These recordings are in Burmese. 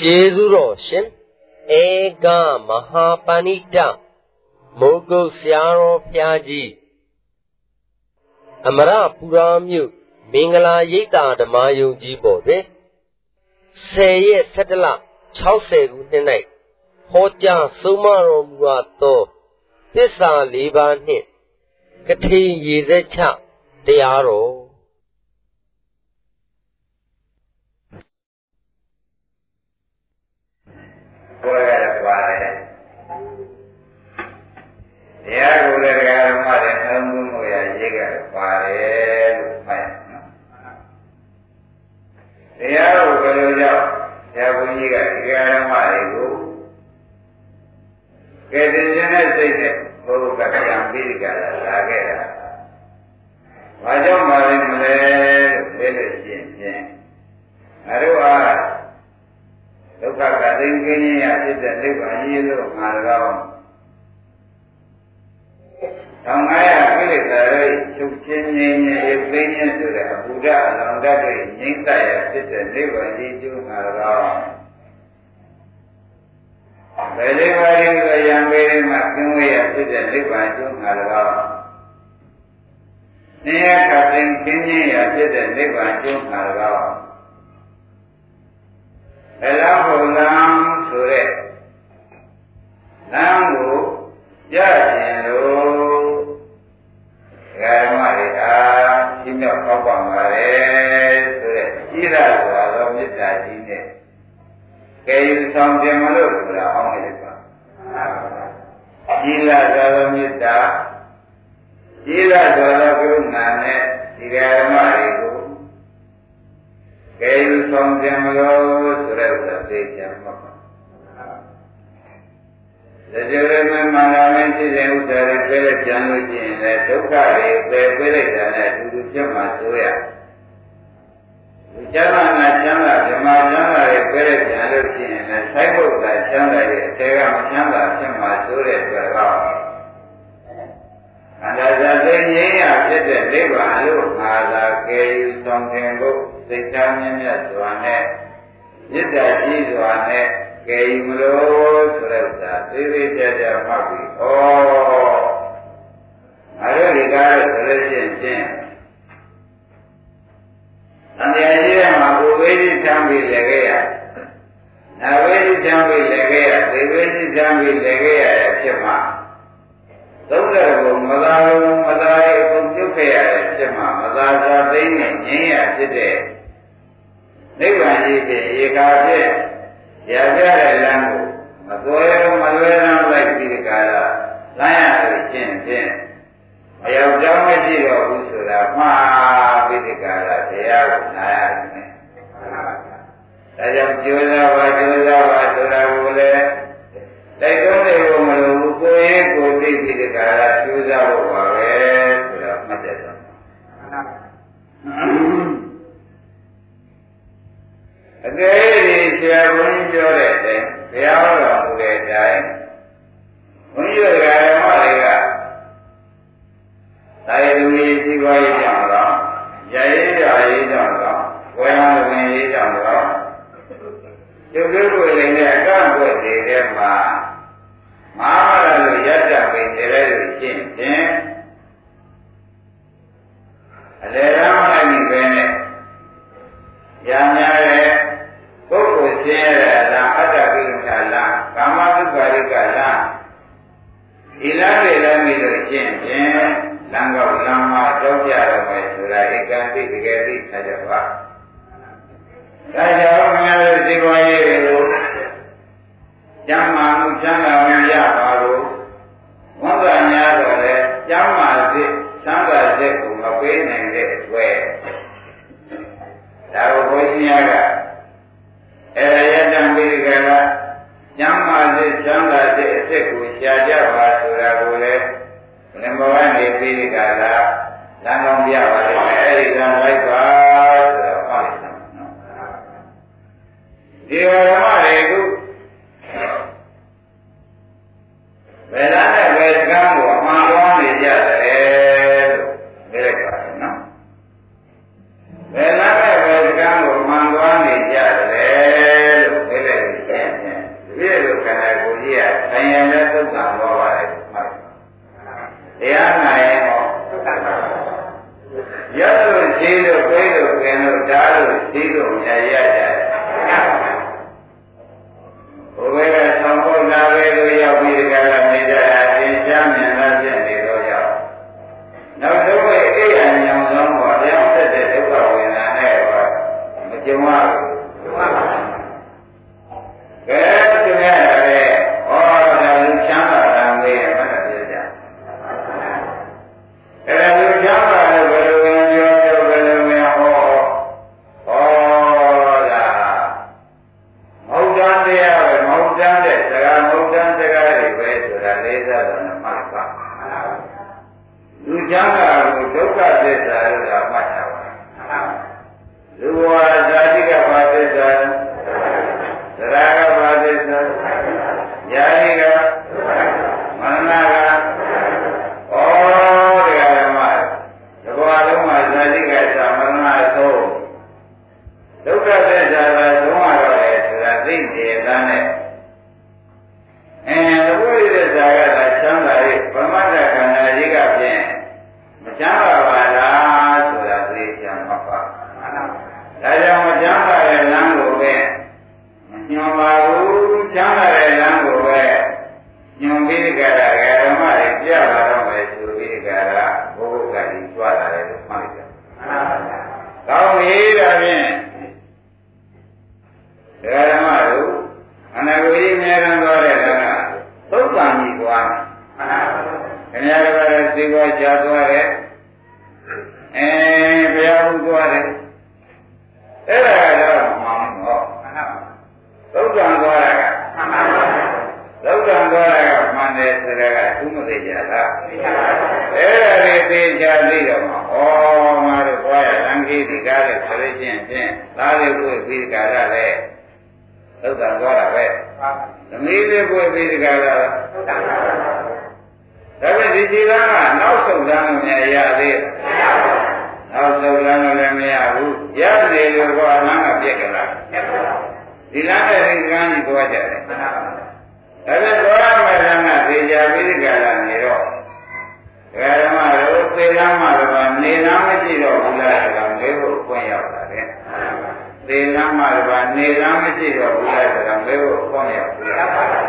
ကျေးဇူးတော်ရှင်ဧကမဟာပဏိတမိုးကုတ်ဆရာတော်ဖျားကြီးအမရပူရာမြို့မင်္ဂလာရိပ်သာဓမ္မယုံကြီးပေါ်တွင်10ရက်17လ60ခုနှစ်၌ဟောကြားဆုံးမတော်မူသောသစ္စာ၄ပါးနှင့်ကထေရေသက်ချတရားတော် ကိုယ်ရပါတယ်တရားကိုလည်းဓမ္မတွေနှလုံးသွင်းလို့ရရေးကြပါတယ်လို့မှတ်ရနော်တရားကိုဘယ်လိုကြောင့်ဆရာဘုန်းကြီးကဒီဓမ္မတွေကိုကဲတင်ခြင်းနဲ့စိတ်နဲ့ဘုရားကကြံပြီးကြတာလာခဲ့တာ။ဘာကြောင့်မလဲမလဲလို့ပြောလို့ရှိရင်ဖြင့်အရုအား ဒုက္ခကသိင်ကင်းရဖြစ်တဲ့နိဗ္ဗာန်ကြီးလို့ငါတော်1500ကိလေသာတွေချုပ်ချင်းငြိမ်းငြိမ်းသိင်းခြင်းဆိုတဲ့အဘုဒ္ဓအလောင်းတတ်တဲ့ငြိမ့်သက်ရဖြစ်တဲ့နိဗ္ဗာန်ကြီးကျိုးငါတော်ဘယ်လေးပါးရင်ဆိုရံပေမှာကျင်းဝရဖြစ်တဲ့နိဗ္ဗာန်ကျိုးငါတော်နေရခတ်သိခင်းခြင်းရဖြစ်တဲ့နိဗ္ဗာန်ကျိုးငါတော် အလားဘုံလံဆိုတဲ့လမ်းကိုရခြင်းလို့ဓမ္မတွေအားရှင်းမြောက်ကောက်ပါပါလေဆိုတဲ့ဤရဆိုတာတော့မေတ္တာကြီးနဲ့ကဲယူဆောင်ခြင်းမလို့ဆိုတာအောင်းလိုက်ပါဤရသာသောမေတ္တာဤရသောသောကရုဏာနဲ့ဒီဓမ္မတွေ ကိုကဲယူဆောင်ခြင်းမလို့ဆိုတဲ့ဥစ္စာသိချင်မှာပါဒါကြရမမာနာမင်းဖြစ်တဲ့ဥစ္စာတွေပြည့်တဲ့ကြံလို့ရှိရင်လည်းဒုက္ခတွေပယ်ပြည့်လိုက်တာနဲ့အတူတူဖြစ်မှဆိုရဒီကျမ်းမာနာချမ်းသာဓမ္မချမ်းသာတွေပြည့်တဲ့ကြံလို့ရှိရင်လည်းဆိုင်ဖို့ကချမ်းသာရဲ့အထေကမချမ်းသာဖြစ်မှဆိုတဲ့အတွက်တော့အန္တရာယ်သိငြိမ်းရဖြစ်တဲ့နိဗ္ဗာန်လို့ငါသာကယ်ယူဆောင်ခြင်းကို စိတ်ချမ်းမြတ်စွာနဲ့မေတ္တာကြီးစွာနဲ့ကဲမလို့ဆိုတဲ့ဥစ္စာသေးသေးကြကြမှတ်ပြီးဩအဲ့ဒီဒီကားလို့ဆိုလို့ရှိရင်ဖြင့်တန်တရားကြီးမှာဘုဝေးကြီးချမ်းပြီးလည်းခဲ့ရနာဝေးကြီးချမ်းပြီးလည်းခဲ့ရသေဝေးကြီးချမ်းပြီးလည်းခဲ့ရတဲ့ဖြစ်မှာသုံးတဲ့ဘုံမသာလုံးမသာရေးဘုံပြုတ်ခဲ့ရတဲ့ဖြစ်မှာမသာသာသိနေငြင်းရဖြစ်တဲ့ နိဗ္ဗာန်ကြီးဖြင့်ဧကာဖြင့်ရပြတဲ့လမ်းကိုမသွဲမလွဲရမ်းလိုက်ပြီးဒီကလာလမ်းရလို့ချင်းဖြင့်မရောက်ကြောင်းမရှိတော့ဘူးဆိုတာမှားပြီးဒီကလာတရားကိုနားရတယ်။ဒါကြောင့်ကြိုးစားပါကြိုးစားပါဆိုတာကိုလည်းတိုက်တွန်းနေဖို့မလိုဘူးကိုယ်ရေးကိုသိပြီးဒီကလာကြိုးစားဖို့ပါပဲဆိုတာမှတ်တယ်တော့ အကယ်၍ဆရာဘုန်းကြီးပြောတဲ့အတိုင်းဘုရားတော်မူတဲ့အတိုင်းဘုန်းကြီးတို့ဓမ္မတွေကသာယလူကြီးစီးပွားရေးကြောင့်တော့ရရေးကြရေးကြောင့်တော့ဝေဟံဝင်ရေးကြောင့်တော့ကျုပ်တို့ကိုယ်လည်းအကန့်အကွက်တွေထဲမှာမဟာမရလို့ရတ္တပင်တယ်လို့ရှင်းဖြင့်အလေရမလိုက်ပဲနဲ့ညာများတဲ့ ပုဂ္ဂိုလ်ရှင်းရတဲ့လားအတ္တကိလေသာလားကာမတုပါရိကလားဒီလားတွေလည်းပြီးလို့ရှင်းဖြင့်လမ်းကောက်လမ်းမကြောက်ကြတော့မယ်ဆိုတာဧကံတိတကယ်သိထားကြပါဒါကြောင့်ခင်ဗျားတို့ဒီဘဝရေးတွေကိုကျမ်းမာမှုချမ်းသာမှုရပါလို့ဝန်ကများတော့လေကျမ်းမာစိတ်ချမ်းသာစိတ်ကိုမပေးနိုင်တဲ့အတွက်ဒါကိုဘုန်းကြီးများက အဲ့ဒါရတံပိကကကျမ်းမာစိတ်ချမ်းသာစိတ်အစ်စ်ကိုရှားကြပါဆိုတာကိုလည်းဘယ်မှာနေပြီးကြလား အနာဂတ်ကြီးမြဲတမ်းသွားတဲ့လမ်းကသုတ်တန်ကြီးသွားခင်ဗျားတို့ကလည်းသိပေါ်ချသွားတယ်အဲဘုရားဘုသွားတယ်အဲ့ဒါကတော့မှန်တော့သုတ်တန်သွားတာကသုတ်တန်သွားတာကမှန်တယ်ဆိုတာကသူမသိကြလားအဲ့ဒါလေးသိကြသိတော့မှဩငါတို့သွားရလမ်းကြီးဒီကားလေးဆိုလို့ချင်းဖြင့်သားလေးကိုပြီးကားရလဲသုတ်တန်သွားတာပဲ သမီးလေးကိုပြီးကားရလားသုတ်တန်သွားတာဒါပေမဲ့ဒီစီလန်းကနောက်ဆုံးလမ်းမမြရသေးနောက်ဆုံးလမ်းလည်းမရဘူးရနေလို့ကလမ်းကပြက်ကလားဒီလမ်းနဲ့ဒီကမ်းကြီးသွားကြတယ်ဒါပေမဲ့သွားရမယ့်လမ်းကသေချာပြီးဒီကလာနေတော့ဓမ္မတို့သေလမ်းမှာတော့နေလမ်းမရှိတော့ဘူးလားဆိုတာမေးဖို့ပွင့်ရောက်လာတယ် သေလမ်းမှာတော့နေလမ်းမရှိတော့ဘူးလားဆိုတာမေးဖို့ပွင့်ရောက်လာတယ်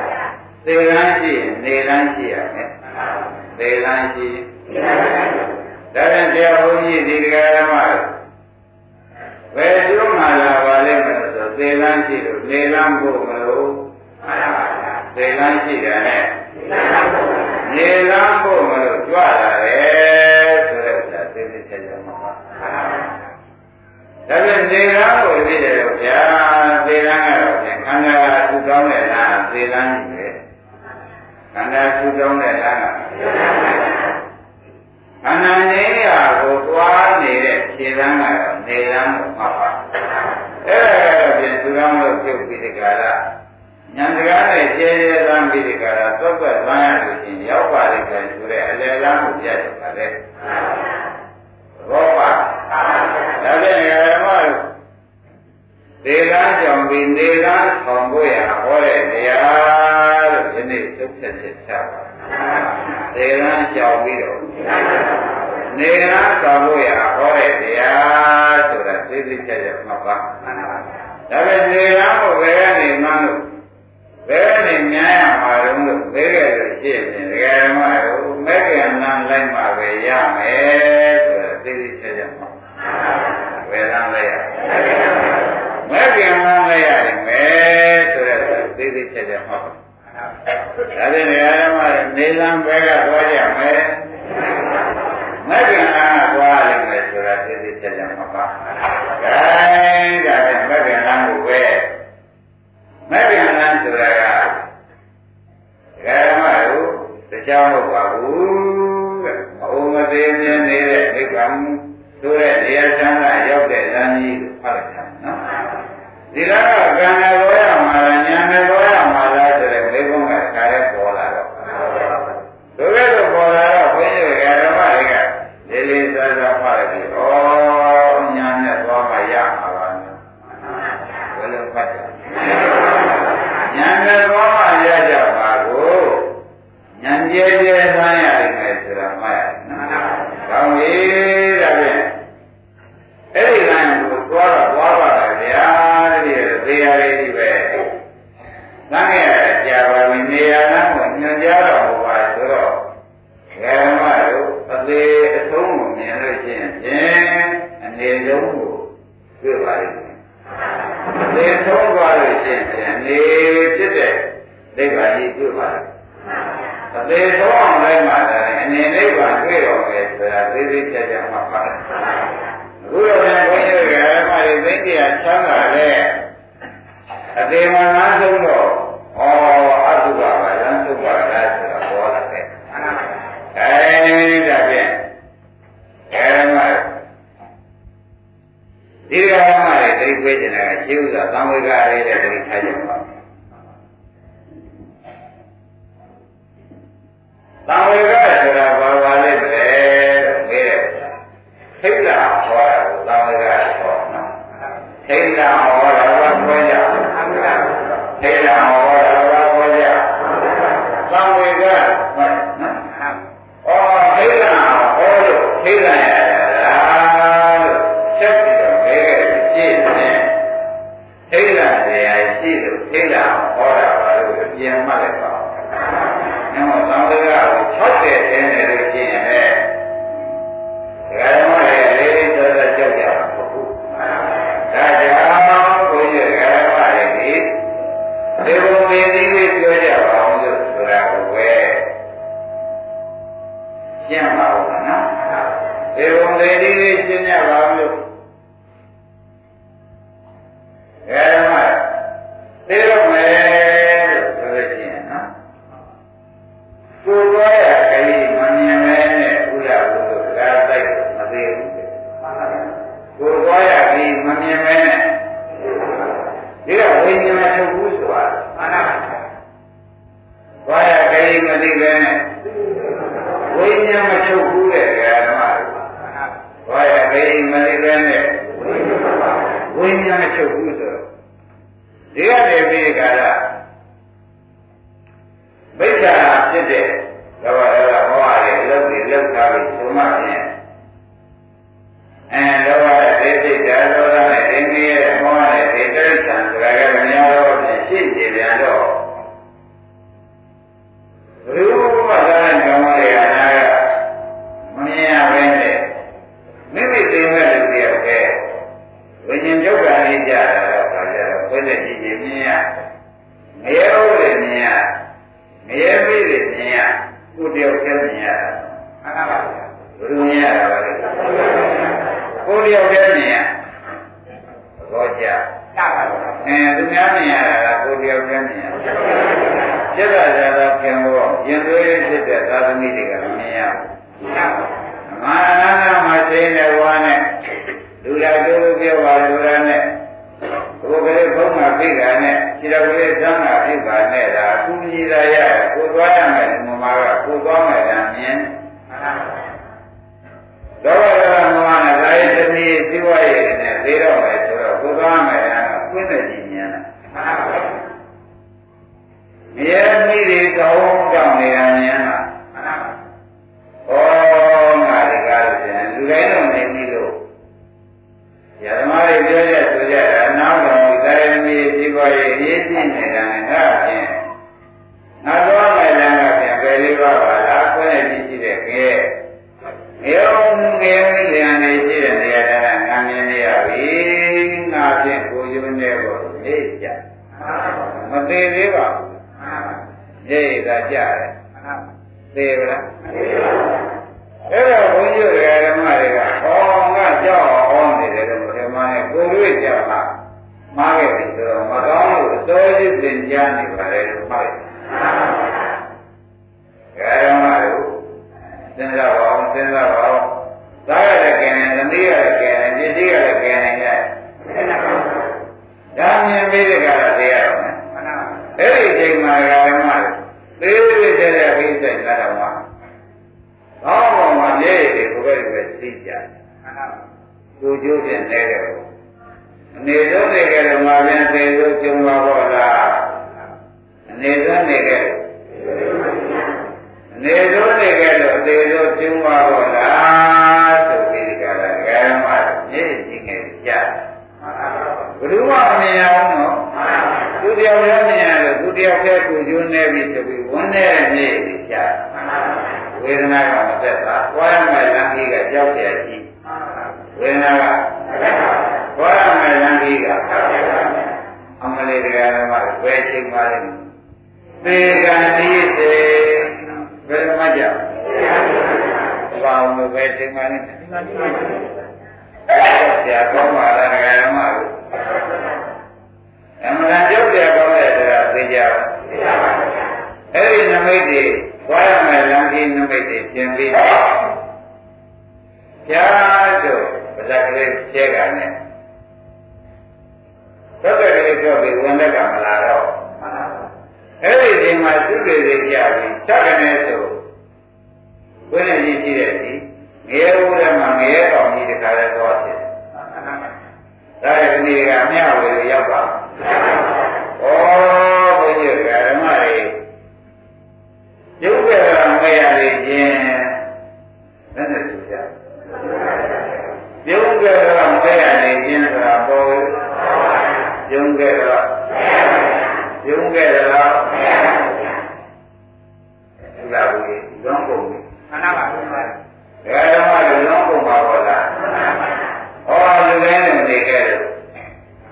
သေလမ်းရှိရင်နေလမ်းရှိရမယ်သေလမ်းရှိဒါပြန်တရားဘုန်းကြီးဒီတရားဓမ္မဘယ်ကျိုးမှလာပါလိမ့်မလို့ဆိုသေလမ်းရှိလို့နေလမ်းဖို့မလို့သေလမ်းရှိတယ်နဲ့နေလမ်းဖို့မလို့ကြွလာတယ်ဆိုတဲ့ဥစ္စာသိသိချာချာမှာပါ ဒါပြန်နေလမ်းကိုသိတယ်လို့ဗျာသေလမ်းကတော့ပြန်ခန္ဓာကသူ့ကောင်းတဲ့လားသေလမ်းကြီးပဲခန္ဓာထူတောင်းတဲ့လမ်းကခန္ဓာနေရာကိုသွားနေတဲ့ခြေလမ်းကတော့နေလမ်းကိုမှတ်ပါအဲ့ဒါကတော့ပြန်ထူတောင်းလို့ပြုတ်ပြီးဒီကရာညာတကားနဲ့ခြေရဲသမ်းပြီးဒီကရာသွက်ွက်သွားရလို့ရှိရင်ရောက်ပါလိမ့်မယ်ဆိုတဲ့အလယ်လမ်းကိုပြရပါလေ ဘောပါဒါဖြင့်ဓမ္မတို့ဒေဂန်းကြောင့်ပြီးနေကန်းဆောင်ဖို့ရဟောတဲ့တရားလို့ဒီနေ့သုတ်ချက်ချက်ချပါဒေဂန်းကြောင့်ပြီးတော့နေကန်းဆောင်ဖို့ရဟောတဲ့တရားဆိုတာသိသိချက်ချက်မှတ်ပါဒါပဲနေကန်းကိုဘယ်ကနေမှန်းလို့ဘယ်ကနေညာရမှာတော့လို့ဘယ်ကဲလို့ရှိရင်ဒကာဓမ္မတို့မဲ့ သေးမှငါ down လေးသမ်းတာပြိပါနဲ့ဒါအကူကြီးသာရကိုသွားရမယ်မမကကိုသွားမယ်တမ်းမြင်တော့ရမမနဲ့ဒါရဲ့သမီးသိဝရဲ့နဲ့သိတော့မယ်ဆိုတော့ကိုသွားမယ်တမ်းကွင်းတဲ့ကြီးမြင်တာမြဲမိတွေကောင်းကြောင်နေတာမြင်တာ သေးသေးပါဘူးနေသာကြတယ်သေပါလားအဲ့တော့ဘုန်းကြီးတွေကဓမ္မတွေကဟောငါကြောက်အောင်နေတယ်လို့ဓမ္မနဲ့ကိုယ်တွေ့ကြမှာမှားခဲ့ပြီဆိုတော့မကောင်းလို့အတော်ကြီးသင်ကြားနေပါလေလို့မှားတယ်။ဓမ္မတို့စဉ်းစားပါအောင်စဉ်းစားပါအောင်သားရတဲ့ကံနဲ့သမီးရတဲ့ကံနဲ့ပြည့်စည်ရတဲ့ကံနဲ့ညဒါမြင်ပြီးတဲ့ကတော့တရားတော်မယ်။အဲ့ဒီအချိန်မှာဓမ္မတွေသေးသေးတဲ့တဲ့ခိစ္စကြတော့မှာကောင်းကောင်းမှမြဲရည်ကိုပဲပဲသိကြတယ်။ ကိုကျိုးပြန်နေတယ်ကိုအနေဆုံးနေကြတယ်မှာပြန်သေလို့ကျုံပါတော့လား။အနေဆုံးနေကြတယ်အနေဆုံးနေကြတော့သေလို့ကျုံပါတော့လားဆိုပြီးဒီကလာဓမ္မမြဲကြည့်ငယ်ကြတယ်။ဘယ်သူမှမမြင်အောင်နော်။သူတယောက်လည်းမြင်ရလို့သူတယောက်တည်းကိုကျိုးနေပြီဆိုပြီးဝန်းနေတဲ့မြဲကြည့်ကြတယ်။ဝေဒနာကမသက်တာ။ဝါရမယ်လမ်းကြီးကကြောက်တယ်ရှိ။ ဝေဒနာကဝါရမယ်လမ်းကြီးကအမလေးတရားဓမ္မကိုဘယ်ချိန်မှလဲ။သေကံဒီစေဘယ်မှာကြောက်။ဘာအောင်လို့ဘယ်ချိန်မှလဲ။ဆရာကောင်းပါလားတရားဓမ္မကို။အမှန်ကြောက်ကြကောင်းတဲ့တရားသိကြပါ။အဲ့ဒီနမိတ်တွေသွားရမယ်လမ်းကြီးနမိတ်တွေပြင်ပြီးဘု ရားတို့ဗဇက်ကလေးကျဲကနဲ့သုတ်ကလေးပြောပြီးဝန်လက်ကမလာတော့အဲ့ဒီအချိန်မှာသူတွေတွေကြပြီးချက်ကနေဆိုဝိနည်းကြီးရှိတဲ့ဒီငရဲဦးထဲမှာငရဲတော်ကြီးတခါလဲသွားဖြစ်ဒါရဲ့ဒီကမြဝေရောက်ပါဩ ပြုံးခဲ့တယ်လားမရဘူးဗျာအဲ့ဒါကိုလွန်ကုန်ပြီမှန်ပါပါဘုရားဒါကြောင့်လည်းလွန်ကုန်ပါတော့လားမှန်ပါပါဟောလူတိုင်းနဲ့မနေခဲ့လို့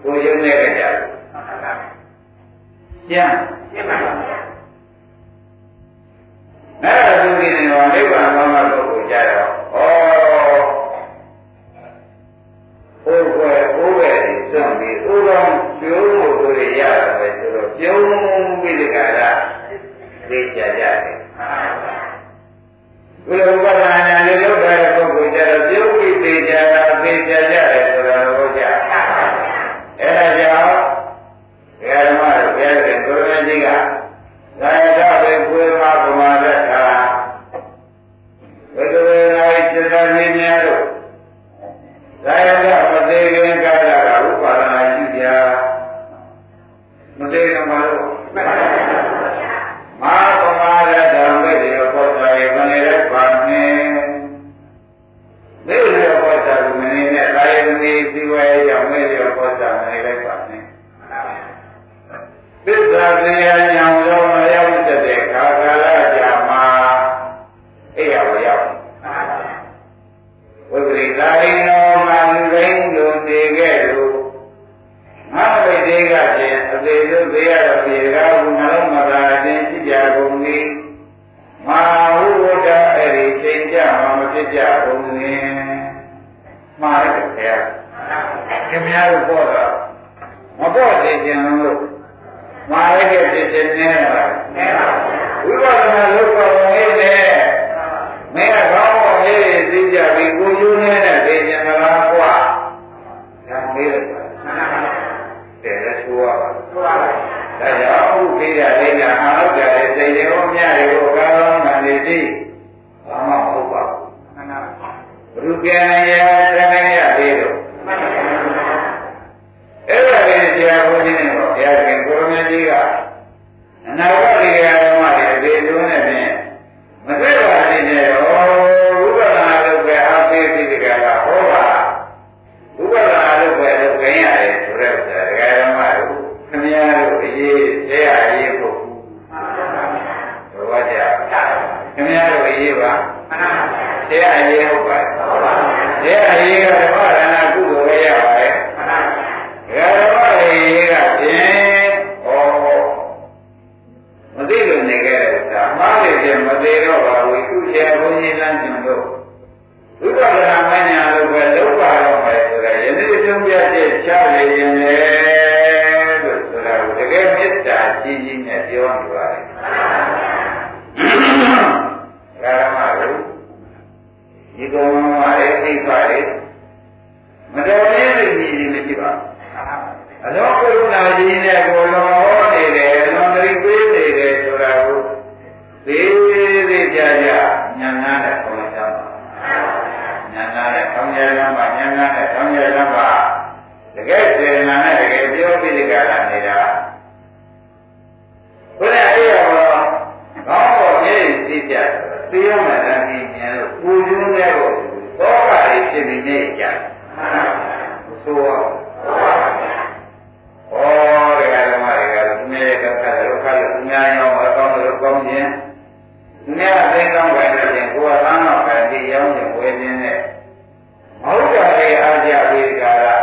ကိုရုံးနေခဲ့ကြတယ်မှန်ပါပါပြန်ပြန်ပါပါအဲ့ဒါသူကြီး ولهم မြတ်သိကောင်းပဲလို့ရင်ကိုယ်ကသမ်းတော့ပဲဒီရောင်းရင်ဝယ်ခြင်းနဲ့မဟုတ်တာလေအားကြဝိကရာ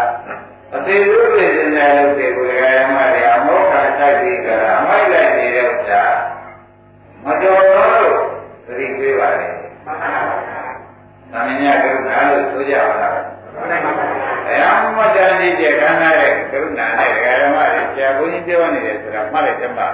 အသေးသေးပြည့်စင်တဲ့လူတွေကိုယ်ကရမတွေအမောတာတိုက်ပြီးကြတာအမိုက်လိုက်နေတဲ့ဥစ္စာမတော်တော့လို့သတိပေးပါလေသမဏေကရုဏာလို့ဆိုကြပါလားအဲအမတန်ဒီကျခံရတဲ့ကရုဏာနဲ့ဓမ္မတွေဆရာဘုန်းကြီးပြောနေတယ်ဆိုတာမှတ်လိုက်တတ်ပါ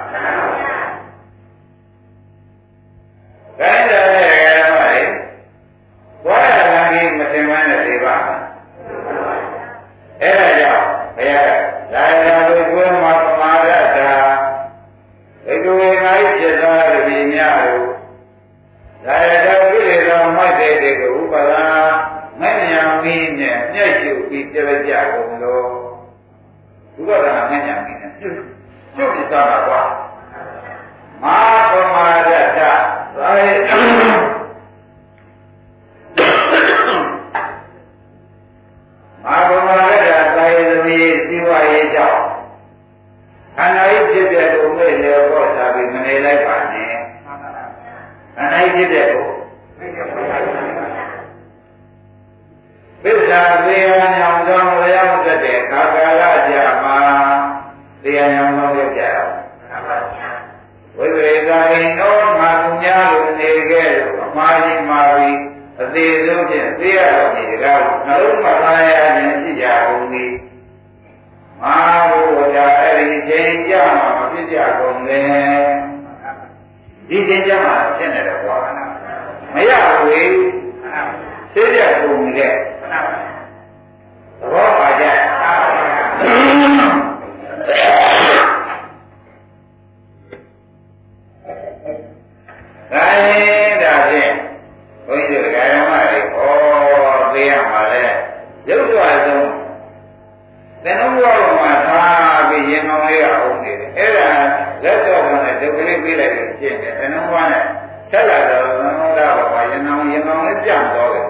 ဖြစ်နေသင်္နုဘောနဲ့ဆက်လာတော့သင်္နုဘောကရင်မောင်ရင်မောင်လေးကြံတော့တယ်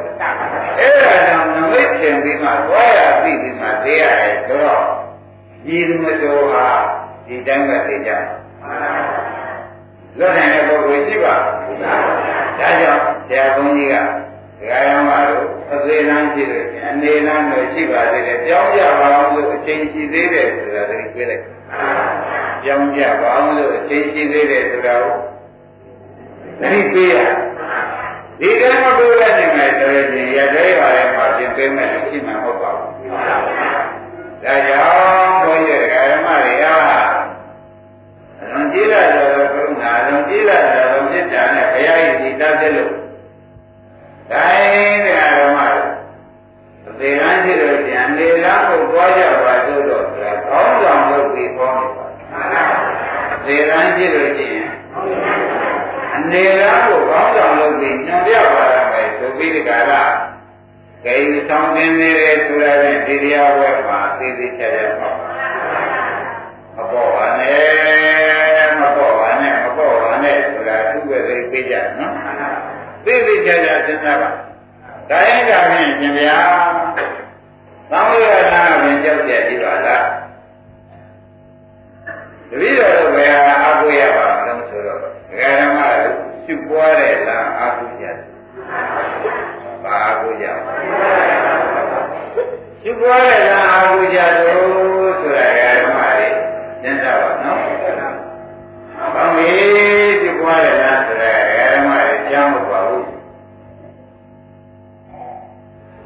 အဲ့ဒါကြောင့်နမိတ်သင်ပြီးမှသွားရပြီးပြီးမှသိရတယ်ဆိုတော့ဒီလူမတော်ဟာဒီတိုင်းပဲသိကြလွတ်နိုင်တဲ့ပုဂ္ဂိုလ်ရှိပါဘူးဒါကြောင့်ဆရာဘုန်းကြီးကဒကာရမတို့အသေးလမ်းရှိတယ်အနေလမ်းတို့ရှိပါသေးတယ်ကြောင်းကြပါအောင်လို့အချိန်ရှိသေးတယ်ဆိုတာတည်းပြလိုက် ကြောင်းကြပါအောင်လို့အချိန်ရှိသေးတယ်ဆိုတာကိုတတိပေးရဒီကံမပြောရနိုင်မယ်ဆိုရင်ရတဲ့ပါလဲမှာပြင်ပေးမယ်လို့ရှိမှဟုတ်ပါဘူးဒါကြောင့်ဘုန်းကြီးဒကာရမတွေကအလွန်ကြီးလာတော့ကရုဏာအလွန်ကြီးလာတော့မေတ္တာနဲ့ဘုရားရဲ့ဒီတတ်တယ်လို့တိုင်းတရားဓမ္မတို့အသေးရန်ရှိလို့ကျန်နေလားကိုသွားကြပါသို့တော့ဆိုတာကောင်းဆောင်လုပ်ပြီးပေါ်နေပါ အသေးရန်ရှိလို့ကျင်အနေလားကိုကောင်းဆောင်လုပ်ပြီးညွန်ပြပါရမယ်ဆိုပြီးဒီကရာဂိမ်းဆောင်တင်နေတယ်ဆိုရတဲ့ဒီတရားဝဲမှာသိသိချာချာပါမပေါ်ပါနဲ့မပေါ်ပါနဲ့မပေါ်ပါနဲ့ဆိုတာသူ့ပဲသိပေးကြနော်သိသိချာချာစဉ်းစားပါဒါရင်ကဖြင့်ရှင်ဗျာသံဝေရနာပင်ကြောက်ကြကြည့်ပါလား တပည့်တော်တို့ဘယ်ဟာအားကိုးရပါမလို့ဆိုတော့ဒကာဓမ္မတို့ရှုပွားတဲ့လားအားကိုးကြပါအားကိုးကြရှုပွားတဲ့လားအားကိုးကြလို့ဆိုတာဒကာဓမ္မတွေသင်စားပါနော်။ဘာမေးရှုပွားတဲ့လားဆိုတာဒကာဓမ္မတွေကြားမပါဘူး။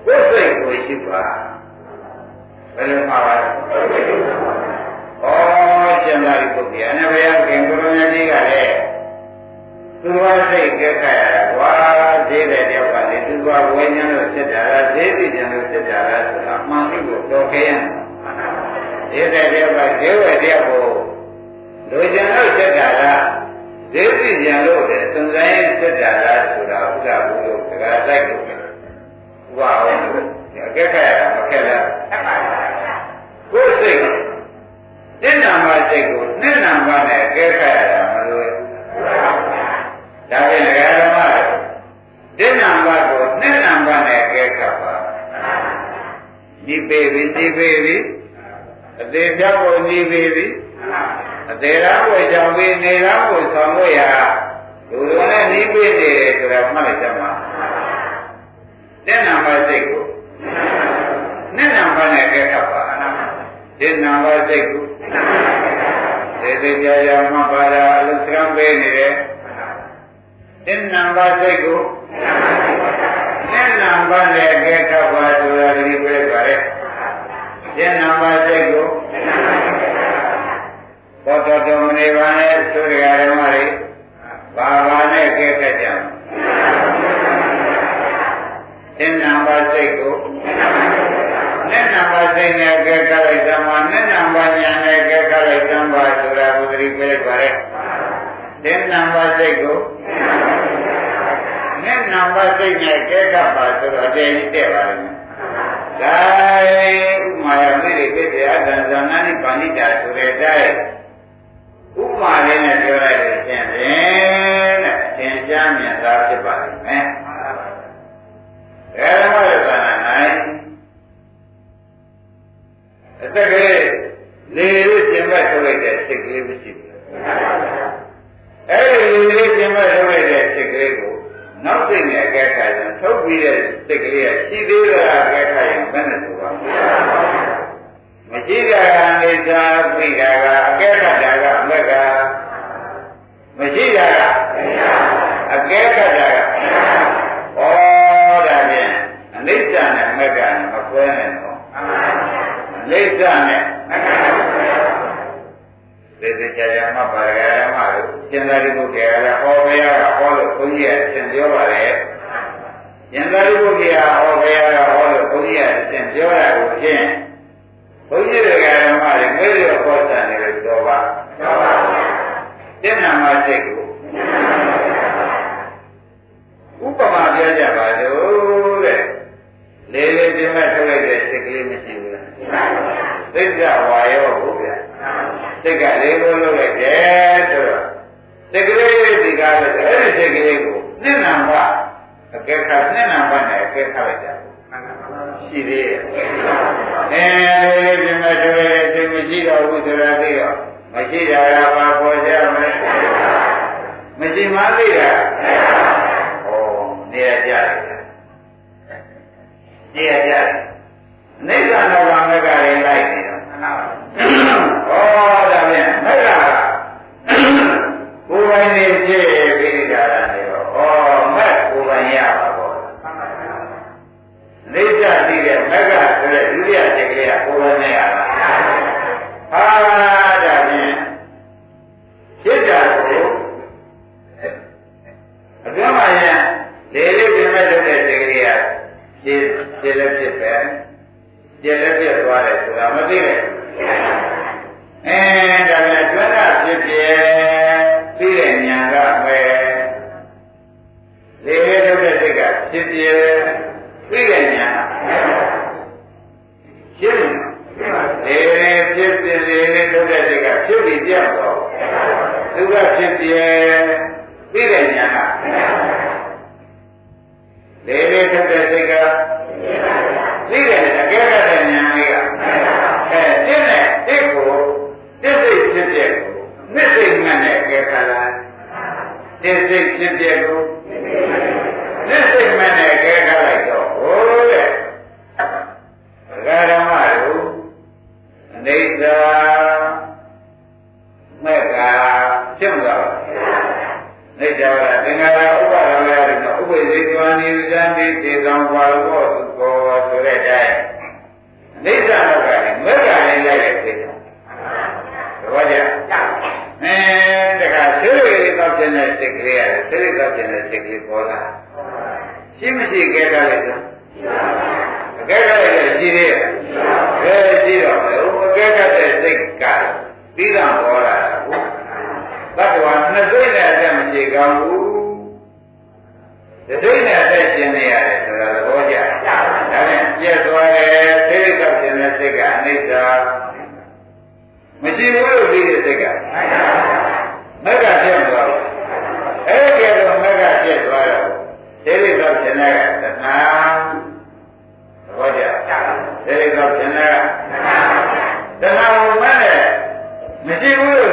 ကိုယ်စိတ်ကိုရှိပါဘယ်လိုမှာပါလဲ။ ဩရှင်သာရိပုတ္တရာနဲ့ဘုရားခင်ကိုရိုနာကြီးကလည်းသူ့ဘာစိတ်ကဲခါရတာကွာဈေးတဲ့တယောက်ကလေသူ့ဘာဝိညာဉ်လို့စစ်တာလားဈေးသိဉာဏ်လို့စစ်တာလားဆိုတာအမှန်ကိုတော်ခဲရဈေးတဲ့တယောက်ကဈေးဝယ်တယောက်ကိုလူကျင်လို့စစ်တာလားဈေးသိဉာဏ်လို့တဲ့စုံစမ်းရေးစစ်တာလားဆိုတာဥဒ္ဒဘူးလို့တကားတိုက်လို့ဥပအောင်အကဲခါရတာမခက်လားကိုယ်စိတ် တစ်နာမစိတ်ကိုနှစ်နာမနဲ့အကဲခါရတာမလို့ဒါဖြင့်ဒကာဓမ္မတစ်နာမကိုနှစ်နာမနဲ့အကဲခါပါဒီပေပြီဒီပေပြီအသေးပြောက်ကိုဒီပေပြီအသေးရကိုကြောင့်ပြီးနေရကိုဆောင်လို့ရလူတော်နဲ့နှီးပေးနေတယ်ဆိုတာမှတ်လိုက်ကြမှာတစ်နာမစိတ်ကိုနှစ်နာမနဲ့အကဲခါပါတ စ်နာမစိတ်ကိုသေသေးကြကြမှပါတာအလုံးစံပေးနေတယ်တစ်နာမစိတ်ကိုနှစ်နာမနဲ့အကဲခါပါဆိုတာဒီပဲပါရဲ့တစ်နာမစိတ်ကိုဘောတော်တော်မနေပါနဲ့သုရိယာဓမ္မတွေဘာဘာနဲ့ကဲခက်ကြတင်နာပါစိတ်ကို နဲ့နာပါစိတ်နဲ့ကဲခက်လိုက်သမာနဲ့နာပါညာနဲ့ကဲခက်လိုက်သမာဆိုတာဘုရားပြလိုက်ပါရဲ့တင်နာပါစိတ်ကိုနဲ့နာပါစိတ်နဲ့ကဲခက်ပါဆိုတော့အတည်ကြီးတဲ့ပါလိမ့်မယ်ဒါဥမာယမေရိပိတေအတ္တဇာနာနိပါဏိတာဆိုတဲ့အတိုင်းဥမာလေးနဲ့ပြောလိုက်လို့ရှင်းတယ်တဲ့သင်ကြားမြင်သာဖြစ်ပါလိမ့်မယ်။ဒါဓမ္မရသနာ၌ အသက်ကလေးလေလို့ကျင်ဘက်ထုတ်လိုက်တဲ့စိတ်ကလလေးမရှိဘူးအဲ့ဒီလူလေးပြင်မဲ့ထုတ်လိုက်တဲ့စိတ်ကလေးကိုနောက်စိတ်နဲ့အကဲခါရင်ထုတ်ပြီးတဲ့စိတ်ကလေးကရှိသေးတာအကဲခါရင်ဘယ်နဲ့ဆိုပါမရှိတာကနေသာပြိတာကအကဲခါတာကမက်ကမရှိတာကအကဲခါတာကဩဒါဖြင့်အနိစ္စနဲ့မက်ကနဲ့မကွဲနဲ့တော့ အနိစ္စနဲ့သေသေးချာချာမှပါရဂမတို့ကျင်သာရိပုတ္တရာကဟောဘုရားကဟောလို့ဘုန်းကြီးကအရှင်ပြောပါတယ်ကျင်သာရိပုတ္တရာဟောဘုရားကဟောလို့ဘုန်းကြီးကအရှင်ပြောတာကိုဖြင့်ဘုန်းကြီးတွေကဓမ္မတွေမေးရဟောတာနေလို့တော်ပါတော်ပါကျင့်နာမစိတ်ကိုဥပမာပြောကြပါလို့တဲ့လေလေပြမထုတ်လိုက်တဲ့စိတ်ကလေးမရှိဘူးလားသိက္ခာဝါရောဟုတ်ဗျာ စိတ်ကလေးလုံးလုံးလိုက်တယ်ဆိုတော့စိတ်ကလေးဒီကားလို့အဲ့ဒီစိတ်ကလေးကိုနှစ်နံပါတ်အကဲခါနှစ်နံပါတ်နဲ့အကဲခါလိုက်ကြရှိသေးရဲ့အဲလေးပြမထုတ်လိုက်တဲ့စိတ်မရှိတော့ဘူးဆိုတာသိတော့မရှိတာကဘာပေါ်ကြမလဲမရှိမှသိတာဩနေရာကြတယ်နေရာကြတယ်နိစ္စနောကမကရင်လိုက်နေတော့ဩ ဖြစ်ဖြစ်လည်းဖြစ်ပဲပြည့်လည်းပြည့်သွားတယ်ဆိုတာမသိနဲ့အဲ စိတ်ဖြစ်တဲ့ကိုနှစ်စိတ်မှန်တဲ့အကဲကလိုက်တော့ဟိုတဲ့ဂရမတို့အိဋ္ဌာမက်ကဖြစ်မှာပါနေကြပါသင်္ဃာရဥပါဒံလည်းဥပ္ပေဇေဝနိဇံတိသေံဘာလောကောဆိုတဲ့အတိုင်းအိဋ္ဌာတော့ကလည်းမက်ကလည်းလိုက်တဲ့သိတာသဘောကျအဲတခါသိရည်သောခြင်းတဲ့စိတ် ကလေးရတယ်သိရည်သောခြင်းတဲ့စိတ်ကလေးပေါ်လာရှိမရှိကဲတာလေဆိုအကဲကလည်းရှိသေးရဲ့ကဲရှိတော့လေဟိုအကဲကတဲ့စိတ်ကပြီးတော့ပေါ်လာတာဟုတ်သတ္တဝါနှစ်စိတ်နဲ့အတက်မရှိကောင်းဘူးတစိတ်နဲ့အသက်ရှင်နေရတယ်ဆိုတာသဘောကျ။ဒါနဲ့ပြည့်သွားတယ်သိက္ခာရှင်တဲ့စိတ်ကအနိစ္စမရှိဘူးလို့ပြီးတဲ့စိတ်ကမက်ကဖြစ်သွားတယ်။အဲ့ဒီကတော့မက်ကဖြစ်သွားတော့သိက္ခာရှင်တဲ့ကသနာသဘောကျ။ သိက္ခာရှင်တဲ့ကသနာဘုမနဲ့မရှိဘူးလို့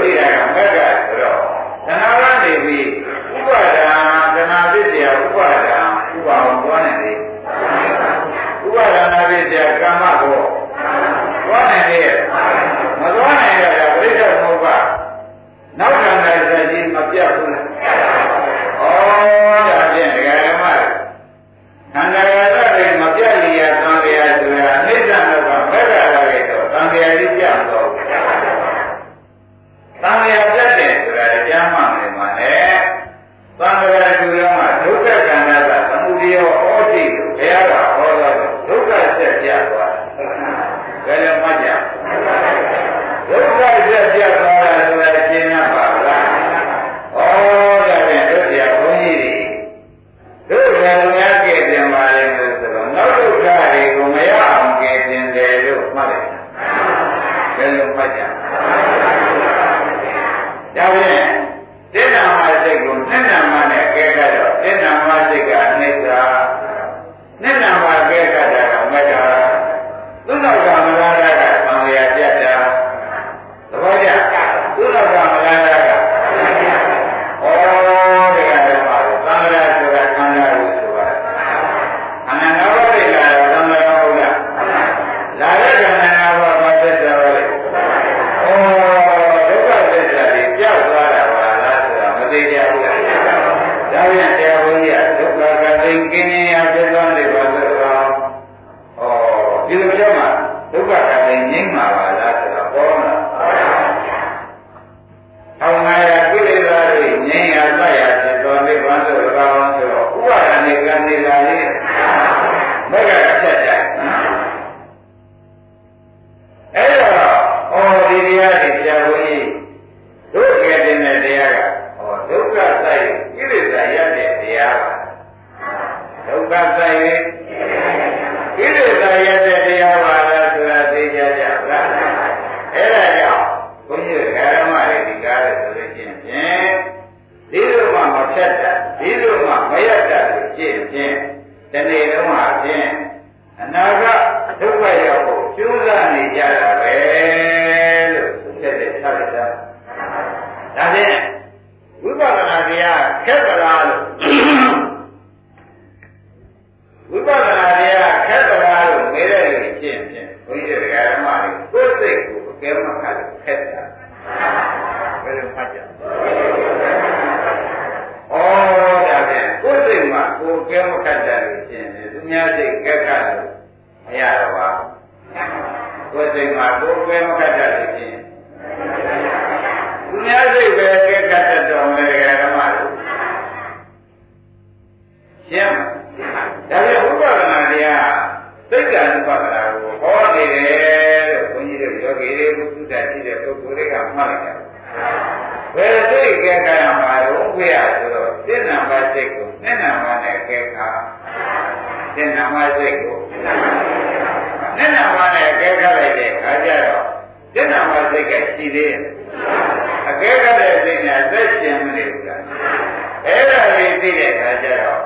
သိတဲ့အခါကျတော့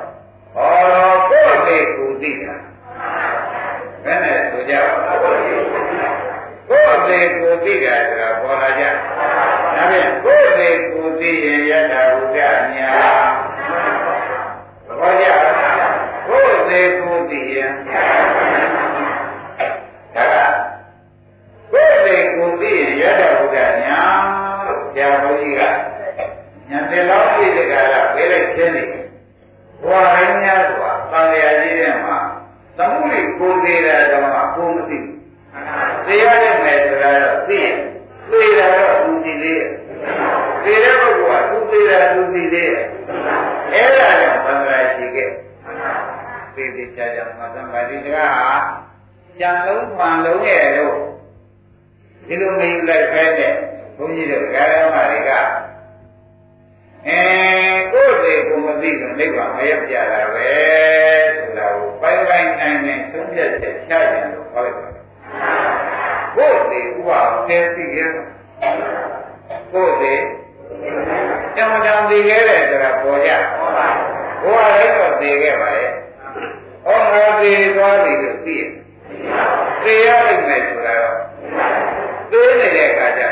ဟောကိုယ့်အသေးကိုသိတာဘယ်နဲ့ဆိုကြပါလဲကိုယ့်အသေးကိုသိတာဆိုတာပေါ်လာကြဒါဖြင့်ကိုယ့်အသေးကိုသိရင်ယထာဘုရားညာဘောကြကို ဘဝရင်းများစွာသံဃာကြီးတဲ့မှာသမှုရိကိုသေးတာတော့မှကိုမသိဘူးသိရတဲ့မယ်ဆိုတာတော့သိရင်သိတာတော့သူသိသေးရဲ့သိတဲ့ပုဂ္ဂိုလ်ကသူသိတာသူသိသေးရဲ့အဲ့ဒါကြောင့်သံဃာရှိခဲ့သိသိချာချာမှာသံဃာဒီတကားဟာကြံလုံးမှန်လုံးရဲ့လို့ဒီလိုမယူလိုက်ပဲနဲ့ဘုန်းကြီးတို့ဂါရမတွေက အဲကိုယ်တွေကိုမသိတော့နိဗ္ဗာန်မရောက်ကြတာပဲဆိုတာကိုပိုင်းပိုင်းနိုင်နိုင်သုံးဖြတ်ချက်ချကြလို့ခေါ်လိုက်ပါတယ်။ကိုယ်တွေဥပအောင်သိသိရဲ့ကိုယ်တွေတမတန်သိခဲ့တယ်ဆိုတာပေါ်ကြ။ဘုရားလည်းတော့သိခဲ့ပါရဲ့။ဟောငါသိသွားပြီလို့သိရဲ့။သိရလိမ့်မယ်ဆိုတာတော့သိနေတဲ့အခါကျ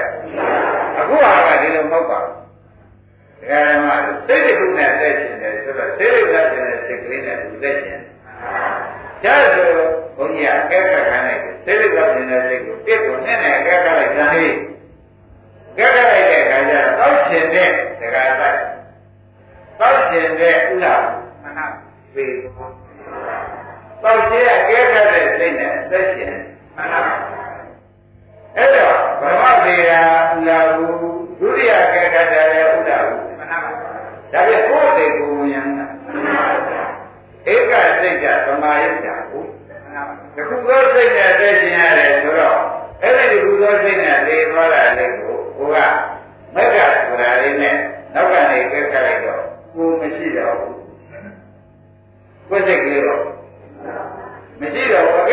အခုဟာကဒီလိုမဟုတ်ပါဘူး။ ဒါကမှစိတ်တစ်ခုနဲ့သက်ရှင်တယ်ဆိုတော့စိတ်တစ်ခုနဲ့စိတ်ကလေးနဲ့သူသက်ရှင်။ကျဆိုဘုန်းကြီးကကဲကခံလိုက်စိတ်တစ်ခုနဲ့စိတ်ကိုပြစ်ကိုနဲ့နဲ့ကဲကလိုက်ကြတယ်။ကဲကလိုက်တဲ့အခါကျတော့တောက်ရှင်တဲ့ဒကာတိုက်တောက်ရှင်တဲ့ဥလားမနာပေဘောတောက်ရှင်ကကဲကတဲ့စိတ်နဲ့သက်ရှင်မနာအဲ့တော့ဗမသေရာဥလာဘူးဒုတိယကဲကတဲ့ဥလာဘူး ဒါပြန်ကိုယ်တေကိုဉာဏ်ဧကစိတ်ကသမာယိတာကိုတခုသောစိတ်နဲ့သိရှင်ရတယ်ဆိုတော့အဲ့ဒီတခုသောစိတ်နဲ့သိသွားတာလေးကိုကိုကမက်ကဆိုတာလေးနဲ့နောက်ကနေကဲခတ်လိုက်တော့ကိုမရှိတော့ဘူးကိုယ်စိတ်ကလေးတော့မရှိတော့ဘူး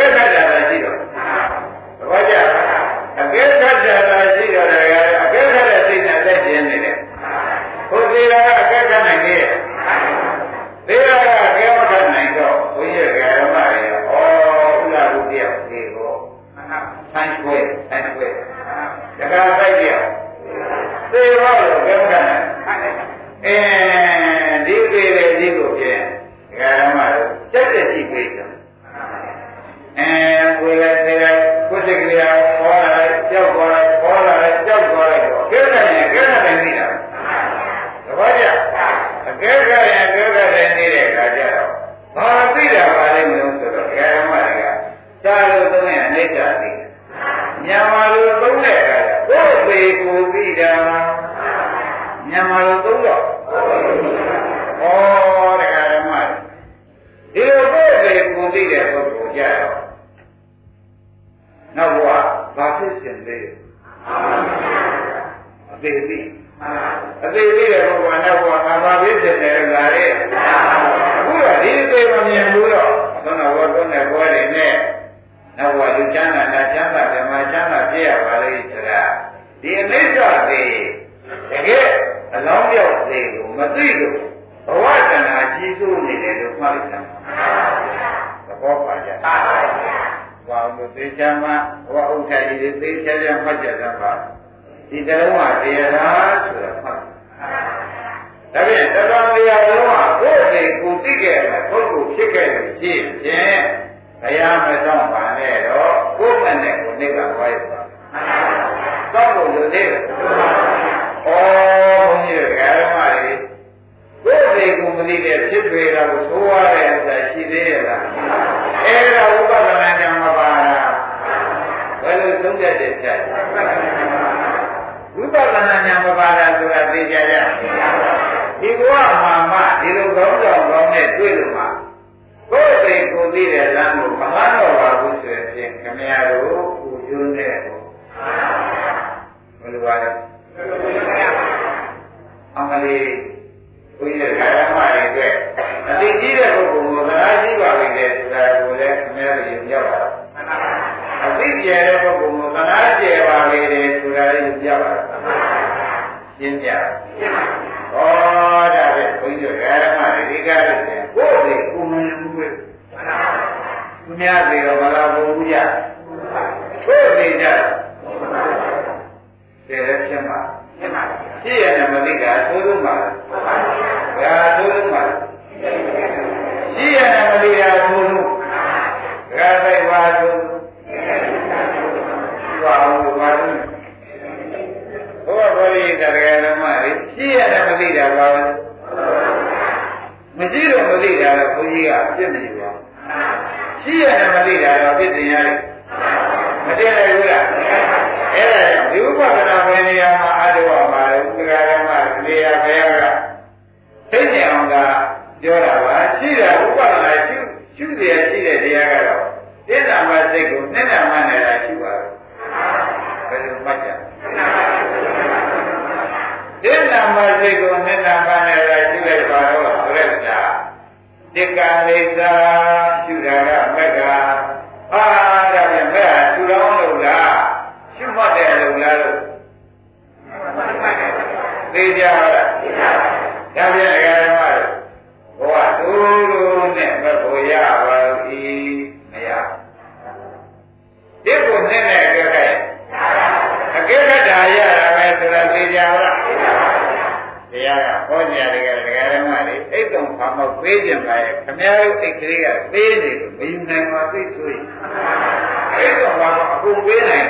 မှတ်ကြတာပါဒီတလုံးကတရားဆိုတာမှတ်ဒါဖြင့်တတော်တရားလုံးကကိုယ်စိတ်ကိုသိခဲ့တယ်ပုဂ္ဂိုလ်ဖြစ်ခဲ့လို့ရှိရင်ဘုရားမဆောင်ပါနဲ့တော့ကိုယ်နဲ့နဲ့ကိုနိဗ္ဗာန်ဝါရပါသောက်လို့လို့သေးတယ်ဩဘုန်းကြီးတို့ဓမ္မတွေကိုယ်စိတ်ကိုမသိတဲ့ဖြစ်တွေတော့သိုးရတဲ့အစရှိသေးရဲ့လားအဲ့ဒါဥပဒနာကြမှာပါလားဘယ်လိုသုံးတဲ့တဲ့ချက်ဝိပဿနာဉာဏ်မပါတာဆိုတာသိကြကြဒီဘဝမှာမှဒီလိုကောင်းကြောင်ကောင်းနဲ့တွေ့လို့ မှကိုယ်စိတ်ကိုသိတဲ့လမ်းကိုမဟာတော့ပါဘူးဆိုရင်ခမရတို့ကိုကျွန်းတဲ့ဘယ်လိုပါလဲအမလေးဘုရားဓမ္မတွေအတွက်အသိကြီးတဲ့ပုဂ္ဂိုလ်ကိုသနာရှိပါလိမ့်တယ်ဆိုတာကိုလည်းခမရတို့ရင်ရောက်ပါတော့အသိကျဲတဲ့ပုဂ္ဂိုလ်ကိုသနာကျဲပါလေတယ်ဆိုတာလည်းပြပါတော့ရှင်းပြ ဩဒါပဲဘုန်းကြီးတို့ဓမ္မတွေဒီကားလို့ပြန်ကိုယ်စိတ်ကိုမမြင်ဘူးပဲသူများတွေတော့မလာဘူးကြကိုယ်စိတ်ကြတယ်လည်းဖြစ်မှာဖြစ်မှာဖြစ်ရတယ်မသိတာသိုးဆုံးပါဘာသိုးဆုံးပါရှိရတယ်မသိတာသိုးဆုံးဒါသိပါသိုးဘာလို့ဘာလို့ ကဘောရိကတရားဓမ္မတွေရှိရတာမသိတာပါပဲမရှိတော့မသိတာတော့ဘုန်းကြီးကပြစ်နေပါရှိရတာမသိတာတော့ပြစ်တင်ရတယ်မတည့်လိုက်ဘူးလားအဲ့ဒါဒီဥပဒနာဝေနေရာမှာအာရုံပါလေဥပဒနာမှာနေရာဘယ်ကသိနေအောင်ကပြောတာပါရှိတာဥပဒနာရှိရှိတယ်ရှိတဲ့တရားကတော့သိတာမှစိတ်ကိုနဲ့တာမှနေတာရှိပါတော့ဘယ်လိုမှတ်ကြ သိနာမှစိတ်ကိုနှစ်နာမှနေတာရှိလိုက်ပါတော့ဆိုရက်တာတိက္ကလိသာရှုတာကမက္ခအာဒါပြန်မဲ့ရှုတော်လို့လားရှုမှတ်တယ်လို့လားလို့သိကြပါလားဒါပြန်အရာဓမ္မတို့ဘဝတူလို့နဲ့မဖို့ရပါဘူးမရဒီကိုနဲ့နဲ့ကြခဲ့အကဲခတ်တာရတာပဲဆိုတာသိကြပါလားတ ရားကဟောညာတွေကဒကာဓမ္မတွေအိတ်တုံဖာမောက်ပေးကြပါရဲ့ခမည်းတော်အိတ်ကလေးကပေးနေလို့မယူနိုင်ပါသိဆိုရင်အိတ်တုံဖာမောက်အကုန်ပေးနိုင်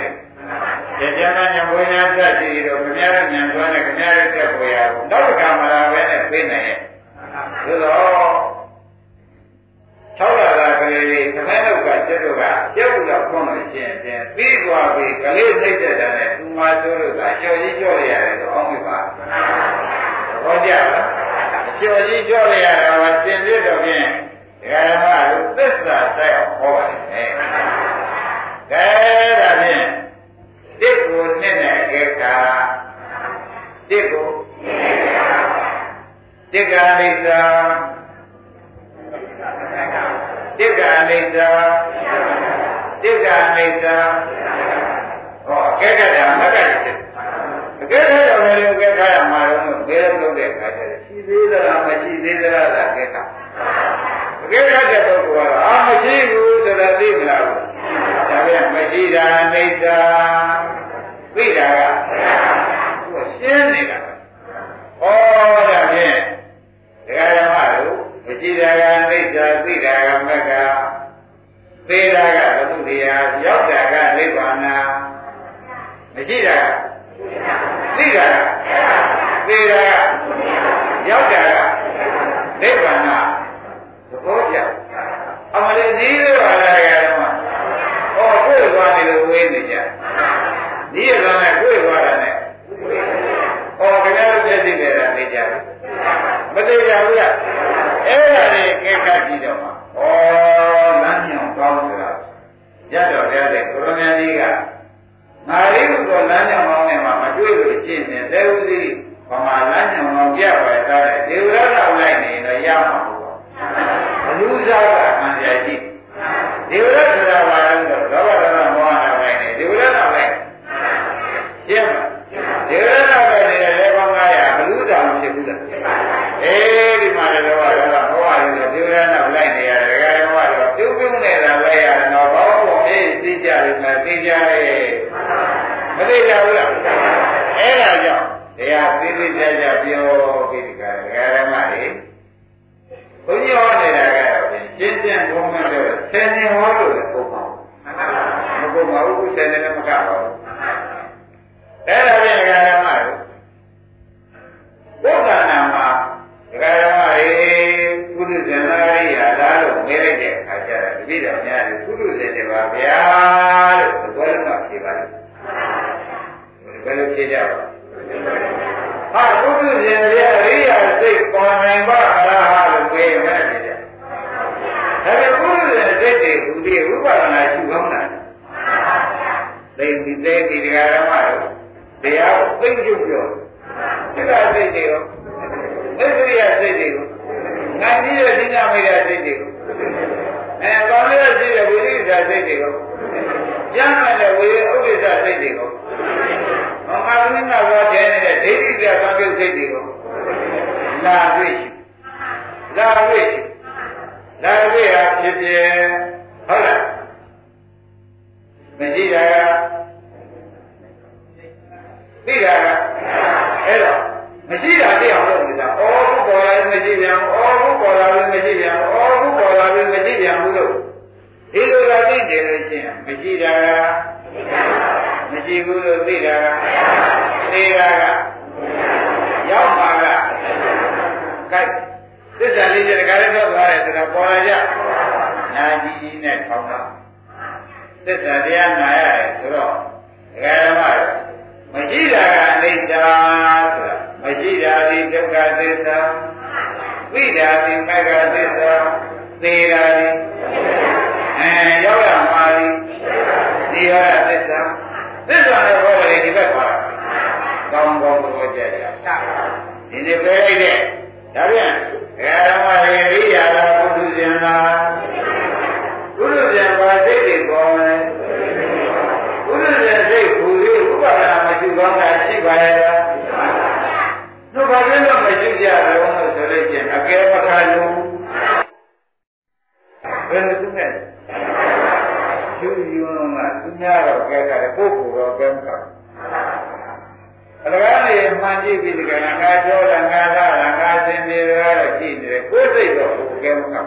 တယ်တရားနာညာဝိညာဉ်သက်ရှိတော့ခမည်းတော်ဉာဏ်သွားနဲ့ခမည်းတော်တက်ပေါ်ရဘူးနောက်တစ်ခါမှလာပဲနဲ့ပေးနိုင်ရဲ့သို့တော့၆လသာကလေးလေးခမည်းတော်ကကျက်တော့ကကျက်ဘူးတော့ခွန်းလို့ရှင်ပြန်ပြီးသွားပြီကလေးနှိမ့်တဲ့တည်းနဲ့သူမဆိုးလို့ကကြော်ကြီးကြော်ရရတယ်တော့အောင်းမိပါ ဟောကြလားကျော်ကြီးကြောရတာကသင်ပြတော့ဖြင့်ဒကာဓမ္မတို့သစ္စာတိုက်အောင်ဟောပါလိမ့်မယ်။ဒါဒါဖြင့်တစ်ကိုနှစ်နဲ့ဧကတစ်ကိုတစ်ကအိစ္စာတစ်ကအိစ္စာတစ်ကအိစ္စာဟောအကဲကတာမကတ်တယ်အ ကဲခါတော့လည်းအကဲခါရမှာတော့ဘယ်လိုလုပ်တဲ့အခါကျတော့ရှိသေးသလားမရှိသေးသလားလားအကဲခါအကဲခါတဲ့ပုဂ္ဂိုလ်ကတော့အာမရှိဘူးဆိုတာသိမလားဘူးဒါပြန်မရှိတာအိဋ္ဌာသိတာကသူရှင်းနေတာပဲဩဒါဖြင့်ဒကာဓမ္မတို့မရှိတာကအိဋ္ဌာသိတာကမက္ကသေတာကဘုသူတရားရောက်တာကနိဗ္ဗာန်မရှိတာက သိတာကသိတာကရောက်တာကနိဗ္ဗာန်သဘောကျအမလေးဒီလိုပါလားရတော့ဟောကိုယ်သွားနေလို့ဝေးနေကြဒီရကနဲ့ကိုယ်သွားတာနဲ့ဟောခင်ဗျားတို့ပြရှိတယ်လားသိကြဘူးမသိကြဘူးလားအဲ့ဒါတွေကိစ္စကြည့်တော့မှာဩလမ်းညွန်ကောင်းဆိုတာရတော့ရတဲ့ကိုရမကြီးက ငါလေးကိုလမ်းညွန်ကောင်းနေမှာမတွေ့လို့ရှင်းနေတယ်ဥသိဘာမှလမ်းညွန်ကောင်းပြပါတာတဲ့ဒေဝရတော်လိုက်နေတော့ရမှာပေါ့ဘလူစားကခံရရှိဒေဝရဆိုတာဘာလဲဆိုတော့လောဘဒေါသမောဟနာလိုက်နေဒေဝရတော်လိုက်ရှင်းပါဒေဝရတော် သိကြဘူးလားအဲ့ဒါကြောင့်တရားသိသိကြကြပြောပြီးဒီကရဓမ္မတွေဘုန်းကြီးဟောနေတာကတော့ရှင်းရှင်းဘုံမဲ့တော့ဆယ်နေဟောလို့လည်းပုံပါမပုံပါဘူးဆယ်နေလည်းမကပါဘူးအဲ့ဒါပြင်ဒကာဓမ္မတို့ဘုရားနာမှာဒကာဓမ္မတွေပုရိသေနာရိယာလားလို့မေးလိုက်တဲ့အခါကျတော့တပည့်တော်များတွေပုရိသေတွေပါဗျာလို့ဘယ်လိုမှဖြေပါလဲဘ ယ်လိုဖြေကြပါဟာပုရိသေတွေအရိယာစိတ်ပေါ်နိုင်ပါလားဟာလို့မေးမယ်ဖြေကြဒါပေမဲ့ပုရိသေစိတ်တွေဟူဒီဝိပဿနာရှုကောင်းတာသိပြီသိပြီဒကာဓမ္မတို့တရားကိုသိကျုပ်ပြောစိတ်ဓာတ်စိတ်တွေရောသစ္စာစိတ်တွေကိုငါကြီးတဲ့ဉာဏ်မိတဲ့စိတ်တွေကိုအဲကောင်းတဲ့ရှိတဲ့ဝိရိယစိတ်တွေကိုကျမ်းမဲ့တဲ့ဝိရိယဥပ္ပစ္စစိတ်တွေကိုဟောငါ မင်းကဘောတဲ့နေတဲ့ဒိဋ္ဌိပြသံပြုစိတ်တွေကိုလာတွေ့ရှိလာတွေ့ရှိလာတွေ့ဟာဖြစ်ဖြစ်ဟုတ်လားမရှိတာကသိတာကအဲ့တော့မရှိတာသိအောင်လုပ်နေတာ။အော်ခုပေါ်လာရင်မရှိပြန်ဘူး။အော်ခုပေါ်လာရင်မရှိပြန်ဘူး။အော်ခုပေါ်လာရင်မရှိပြန်ဘူးလို့ဒီလိုသာသိတယ်လို့ရှင်းမရှိတာက မရှိဘူးလို့သိတာကသိတာကရောက်မှာကကဲသစ္စာလေးချက်တခါလေးတော့သွားတယ်ဆိုတာပေါ်လာကြ။နာကြီးကြီးနဲ့ထောင်းတာသစ္စာတရားနာရတယ်ဆိုတော့ဒကာဓမ္မမရှိတာကအနိစ္စဆိုတာမရှိတာဒီဒုက္ခသစ္စာဝိဒါဒီမဂ္ဂသစ္စာသေတာဒီအဲရောက်ရမှာဒီဒီရသစ္စာ သစ္စာနဲ့ဘောတယ်ဒီဘက်သွားတာကောင်းကောင်းဘောကြကြဒီနေ့ပဲလိုက်တဲ့ဒါပြန်ဓမ္မရေရိယာလာပုထုဇဉ်လားပုထုဇဉ်ဘာစိတ်တွေပေါ်လဲပုထုဇဉ်စိတ်ဘူပြီးဥပါဒနာမရှိကောင်းတာရှိပါရဲ့လားတို့ဘာလို့တော့မရှိကြတော့လို့ဆိုလို့ချင်းအကဲမခါလို့ဘယ်လိုသူနဲ့ ယူယူမှာသူများတော့ကဲကြတယ်ပုဂ္ဂိုလ်တော့ကဲမခါအလကားနေမှန်ကြည့်ပြီးဒီကငါပြောတာငါသာတာငါစင်ပြေတာတော့ကြည့်နေတယ်ကိုယ်စိတ်တော့ဘုကဲမခါ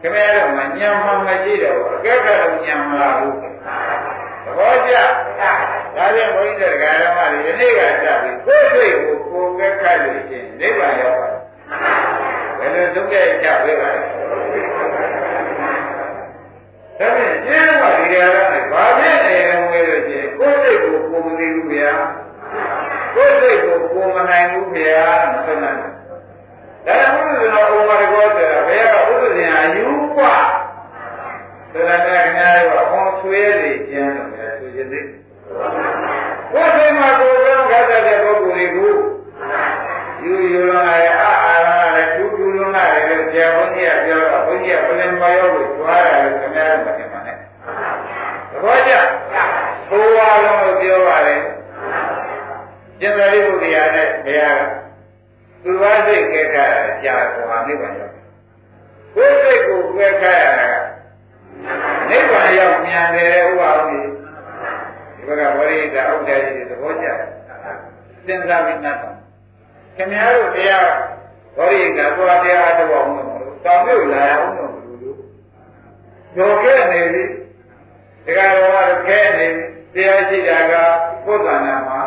ခင်ဗျားတို့မညံမှမရှိတော့အကဲကတော့ညံမလာဘူးသဘောကျဒါဖြင့်ဘုန်းကြီးတို့ဓမ္မတွေဒီနေ့ကကြပြီးကိုယ်စိတ်ကိုကိုယ်ကဲခတ်လို့ချင်းနိဗ္ဗာန်ရောက်ပါဘယ်လိုဒုက္ခကြပေးပါလဲ ဒါဖြင့်ကျေးဇူးကဒီနေရာကနေဘာဖြစ်နေလဲဆိုလို့ရှိရင်ကိုယ်စိတ်ကိုကိုမသိဘူးဗျာကိုယ်စိတ်ကိုကိုမနိုင်ဘူးဗျာဆိုနိုင်တယ်ဒါကြောင့်ဘုရားရှင်ကဥမာတကောဆိုတာဘုရားကဥပဒေအယူကဆိုတာနဲ့ခင်ဗျားတို့ကဟောဆွေး ကျင်္သာရိပုတ္တရာနဲ့ဘုရားကသူဘာစိတ်ကဲခါကြာကွာနိဗ္ဗာန်ရောက်ကိုယ်စိတ်ကိုကဲခါရတာနိဗ္ဗာန်ရောက်မြန်တယ်ဥပါဟုဒီဘက်ကဝရိဒအောက်တယ်သဘောကျစဉ်းစားပြီးနားထောင်ခင်ဗျားတို့တရားဝရိဒသွားတရားတော့အောင်လို့တောင်မြို့လာအောင်လို့လို့ကြော်ခဲ့နေပြီတရားတော်ကခဲနေပြီတရားရှိတာကပုဒ်ကနာမှာ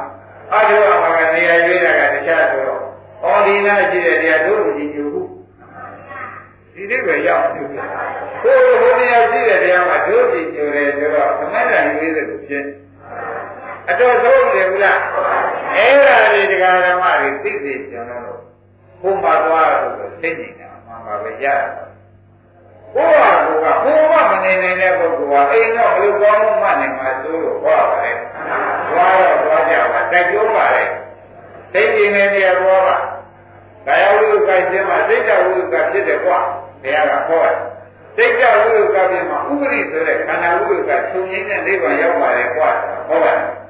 အထုအမှာကနေရာရွေးတာကတခြားဆိုတော့ဟောဒီနာရှိတဲ့တရားတို့ကိုကြည့်ကြဘူးဒီလေးပဲရောက်ပြီကိုယ်ဟိုတရားရှိတဲ့တရားမှာတို့ကြည့်ကြတယ်ဆိုတော့သမဏရွေးတဲ့ကိုဖြစ်အတော်ဆုံးတယ်ဘူးလားအဲအဲ့ဒါတွေတရားဓမ္မတွေသိသိကျွန်တော်တို့ဘုံမှာသွားလို့သိနေတယ်မှန်ပါပဲရတယ် ဘုရားကဘုရားမနေနိုင်တဲ့ပုဂ္ဂိုလ်ကအိမ်တော့ဘယ်လိုကောင်းမှမှနိုင်မှာသို့လို့ဟောပါတယ်။သွားတော့သွားကြပါတိုက်တွန်းပါလေ။သိကျင်နေတယ်ဘောပါ။ကာယဝိရုကခြင်းမှာစိတ်တဝိရုကဖြစ်တယ်ကွာ။တရားကဟောတယ်။စိတ်တဝိရုကခြင်းမှာဥပရိဆိုတဲ့ခန္ဓာဝိရုကချုပ်ငင်းတဲ့နိဗ္ဗာန်ရောက်ပါလေကွာ။ဟောပါတယ်။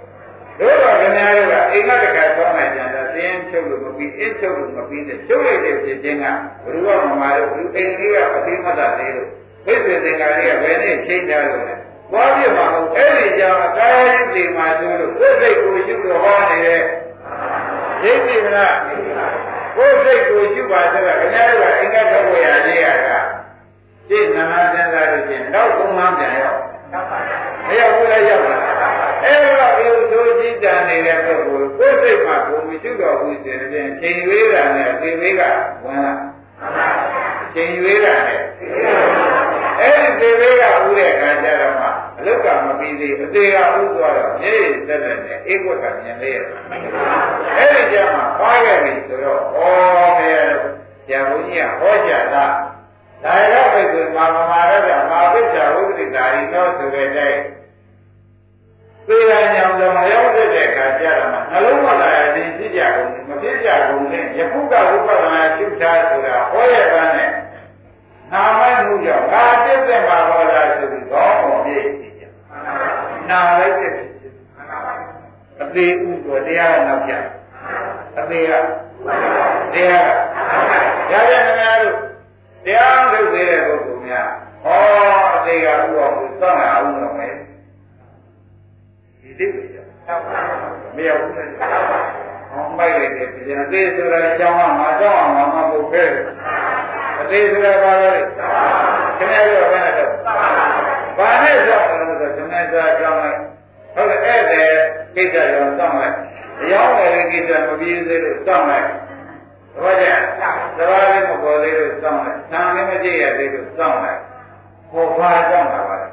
တို့တော့ခင်ဗျားတို့ကအိမ်ကတခါသွားမှကြံတာသင်ချုပ်လို့မပြီးအင်းချုပ်လို့မပြီးနဲ့ချုပ်လိုက်တဲ့ဖြစ်ခြင်းကဘုရားမမာတို့ဘုအိမ်လေးကအသိမှတ်တာလေးတို့ဝိသေသင်္ကာလေးကဘယ်နဲ့ချိန်ကြလို့လဲသွားပြမှာဟုတ်အဲ့ဒီကြောင့်အကာယိတိမှာဆိုလို့ကိုယ်စိတ်ကိုရှုလို့ဟောနေတယ်ရိပ်ပြီမလားကိုယ်စိတ်ကိုရှုပါဆိုတာခင်ဗျားတို့ကအင်္ဂတ်တော်ရလေးရတာရှင်းနာနာစဉ်းစားလို့ချင်းတော့ဘုံမှပြန်ရောက် မရောက်ဘူးလားရောက်လားအဲ့တော့ဒီလိုဆိုကြည့်တန်နေတဲ့ပုဂ္ဂိုလ်ကိုယ်စိတ်မှာကိုယ်မရှိတော်ဘူးဆိုရင်ချိန်ရွေးတာနဲ့သေသေးကဝင်လာချိန်ရွေးတာနဲ့အဲ့ဒီသေသေးကဥတဲ့အခါကျတော့မှအလုကမပြီးသေးအသေးကဥသွားတော့မြေသက်သက်နဲ့ဧကွက်ကမြင်လေးရအဲ့ဒီကျမှဖားခဲ့ပြီဆိုတော့ဩမေရဆရာဘုန်းကြီးကဟောကြတာ ဒါရပိတ်ဆိုမာမမာရကမာပိစ္ဆာဝိပရိတာရီသောဆိုတဲ့တိုင်းသေရညောင်ကြောင့်ရောက်တဲ့အခါကျတော့မှနှလုံးမသာအရင်ဖြစ်ကြကုန်မဖြစ်ကြကုန်နဲ့ယခုကဝိပဿနာရှုထားဆိုတာဟောရတဲ့နဲ့နာမိုက်မှုကြောင့်ငါပြည့်တဲ့မှာဟောတာဆိုပြီးတော့ဘုံပြည့်ဖြစ်ကြနာလိုက်တဲ့အသေးဥတော်တရားကနောက်ပြအသေးကတရားကရရနေများတို့ တရားထုတ်သေးတဲ့ပုဂ္ဂိုလ်များဟောအသေးကဥတော်ကိုစောင့်ရအောင်လို့မယ်ဒီတိပဲကြောမရောက်ဘူးလေဟောမိုက်လိုက်တဲ့ပြန်အသေးဆိုတာကြောင်းကမှာကြောင်းအောင်မှာမဟုတ်ပဲအသေးဆိုတာဘာလဲခင်ဗျားတို့ကဘယ်နဲ့တော့ဘာနဲ့ဆိုတော့ဆိုခင်ဗျားတို့ကြောင်းလိုက်ဟုတ်ကဲ့အဲ့ဒါကိစ္စရောစောင့်လိုက်အယောင်းတယ်ကိစ္စမပြီးသေးလို့စောင့်လိုက်သ ဘောကျသဘာဝလည်းမပေါ်သေးလို့စောင့်လိုက်ဆံလည်းမကြည့်ရသေးလို့စောင့်လိုက်ဟောဘာစောင့်တာပါလဲ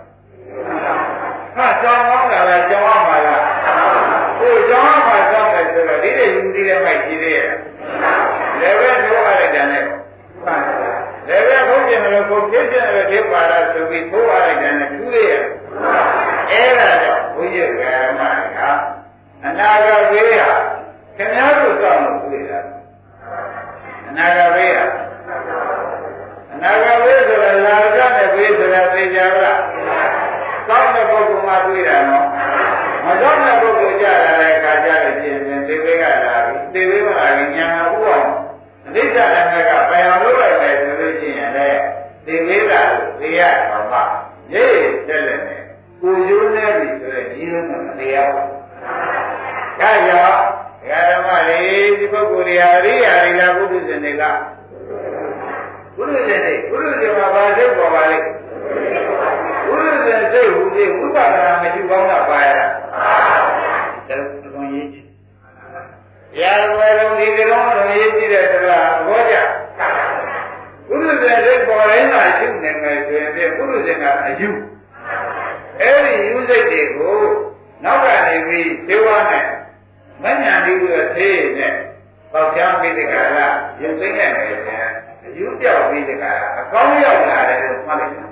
ဟာစောင့်အောင်တာလားကြောင်းအောင်ပါလားဟိုကြောင်းအောင်ပါစောင့်တယ်ဆိုတော့ဒီတဲ့ယူဒီတဲ့မိုက်ကြည့်သေးရဲ့လည်းပဲထိုးရတဲ့တန်နဲ့လည်းပဲခုတ်ကျင်တယ်ကိုဖြစ်ကျင်တယ်ဖြစ်ပါလားဆိုပြီးထိုးရတဲ့တန်နဲ့ထူးသေးရဲ့အဲ့ဒါတော့ဘုရားကမက အနာဂတ်ဝေးဟာခင်ဗျားတို့စောင့်လို့တွေ့တာအ နာဂတ်ဝေးဟာအနာဂတ်ဝေးဆိုတာလာကြတဲ့ဝေးဆိုတာသိကြလားစောင့်တဲ့ပုဂ္ဂိုလ်မှတွေ့တာနော်မစောင့်တဲ့ပုဂ္ဂိုလ်ကြလာတဲ့အခါကျတော့ရှင်ရှင်သေဝေကလာပြီသေဝေကလာရင်ညာဥအောင်အနိစ္စဓမ္မကပယ်အောင်လုပ်လိုက်တယ်ဆိုလို့ရှိရင်လည်းသေဝေကလို့သိရတော့မှရေးတက်လက်နဲ့ကိုရိုးနေပြီဆိုတော့ဒီလိုမတရားဘူး။ဒါကြောင့်ဓမ္မတွေဒီ ပုဂ္ဂိုလ်တွေအရိယာတွေလားဘုဒ္ဓရှင်တွေကဘုဒ္ဓရှင်တွေဘုဒ္ဓရှင်မှာဘာစိတ်ပေါ်ပါလိမ့်ဘုဒ္ဓရှင်စိတ်ဟူပြီးဝိပဿနာမရှိကောင်းတာပါရတာ။ဒါကတော့ရေးကြည့်။ရာဝေရုံဒီကောင်တော့ရေးကြည့်တဲ့တရားဘောကြ။ဘုဒ္ဓရှင်စိတ်ပေါ်ရင်သာရှုနေမယ်ဆိုရင်ဘုဒ္ဓရှင်ကအယူအဲ့ဒီယူစိတ်တွေကိုနောက်ကနေပြီးသေဝနဲ့မညာတိကိုသေးနဲ့ ပေါချမ်းပြီးဒီကရရုပ်သိမ်းရတယ်ပြန်အယူပြောက်ပြီးဒီကရအကောင်းရောက်လာတယ်လို့မှတ်လိုက်တယ်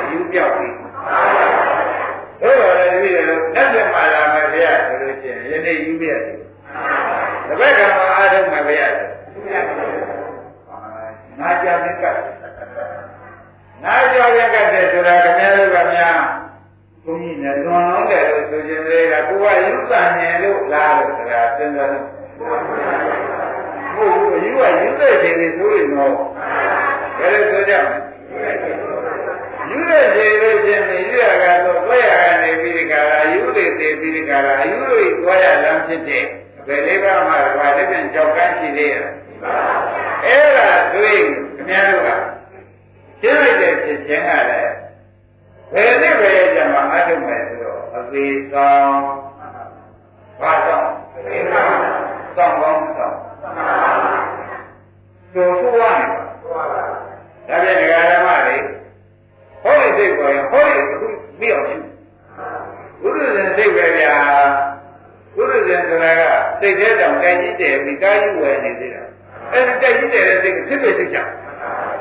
အယူပြောက်ပြီးတို့တော်လည်းဒီလိုလက်ပြမှာလာမယ်ဗျာဆိုလို့ရှိရင်ယနေ့ယူပြရတယ်တပည့်ကမှအားထုတ်မယ်ဗျာငါကြောင့်ကနာကြောရင်ကတ်တယ်ဆိုတာခင်ဗျားတို့ကများဘုန်းကြီးနဲ့လွန်လုံးတယ်လို့ဆိုခြင်းလေးကကိုကယူတန်နေလို့လားလို့ဆိုတာစဉ်းစားလို့ ဟုတ်ဘူးယူကယူတဲ့ချိန်လေးဆိုရင်တော့ဘယ်လိုဆိုကြမလဲယူတဲ့ချိန်လေးချင်းနေယူရကတော့တွဲရကနေပြီးဒီကရာယူတွေသေးပြီးဒီကရာယူတွေတွဲရလမ်းဖြစ်တဲ့ဘယ်လေးပါးမှဘာတစ်ပြန်ကြောက်ကန်းရှိသေးရဲ့အဲ့ဒါတွေ့ခင်ဗျားတို့ကရှင်းလိုက်တဲ့ဖြစ်ခြင်းကလည်းဘယ်နဲ့ပဲကြမှာအထုမယ်ဆိုတော့အသေးဆောင်ဘာဆောင် ဆောင်ကောင်းဆောင်တို့ဆိုရမယ်ဒါပြန်ဒကာဓမ္မတွေဟောဒီစိတ်ပေါ်ရင်ဟောဒီအခုပြီးအောင်ရှုဘုရားရှင်စိတ်ပဲဗျာဘုရားရှင်ဆိုတာကဒီကာယဝယ်နေသေးတာအဲဒီတိုက်ကြီးတဲ့စိတ်ကဖြစ်ဖြစ်သိကြ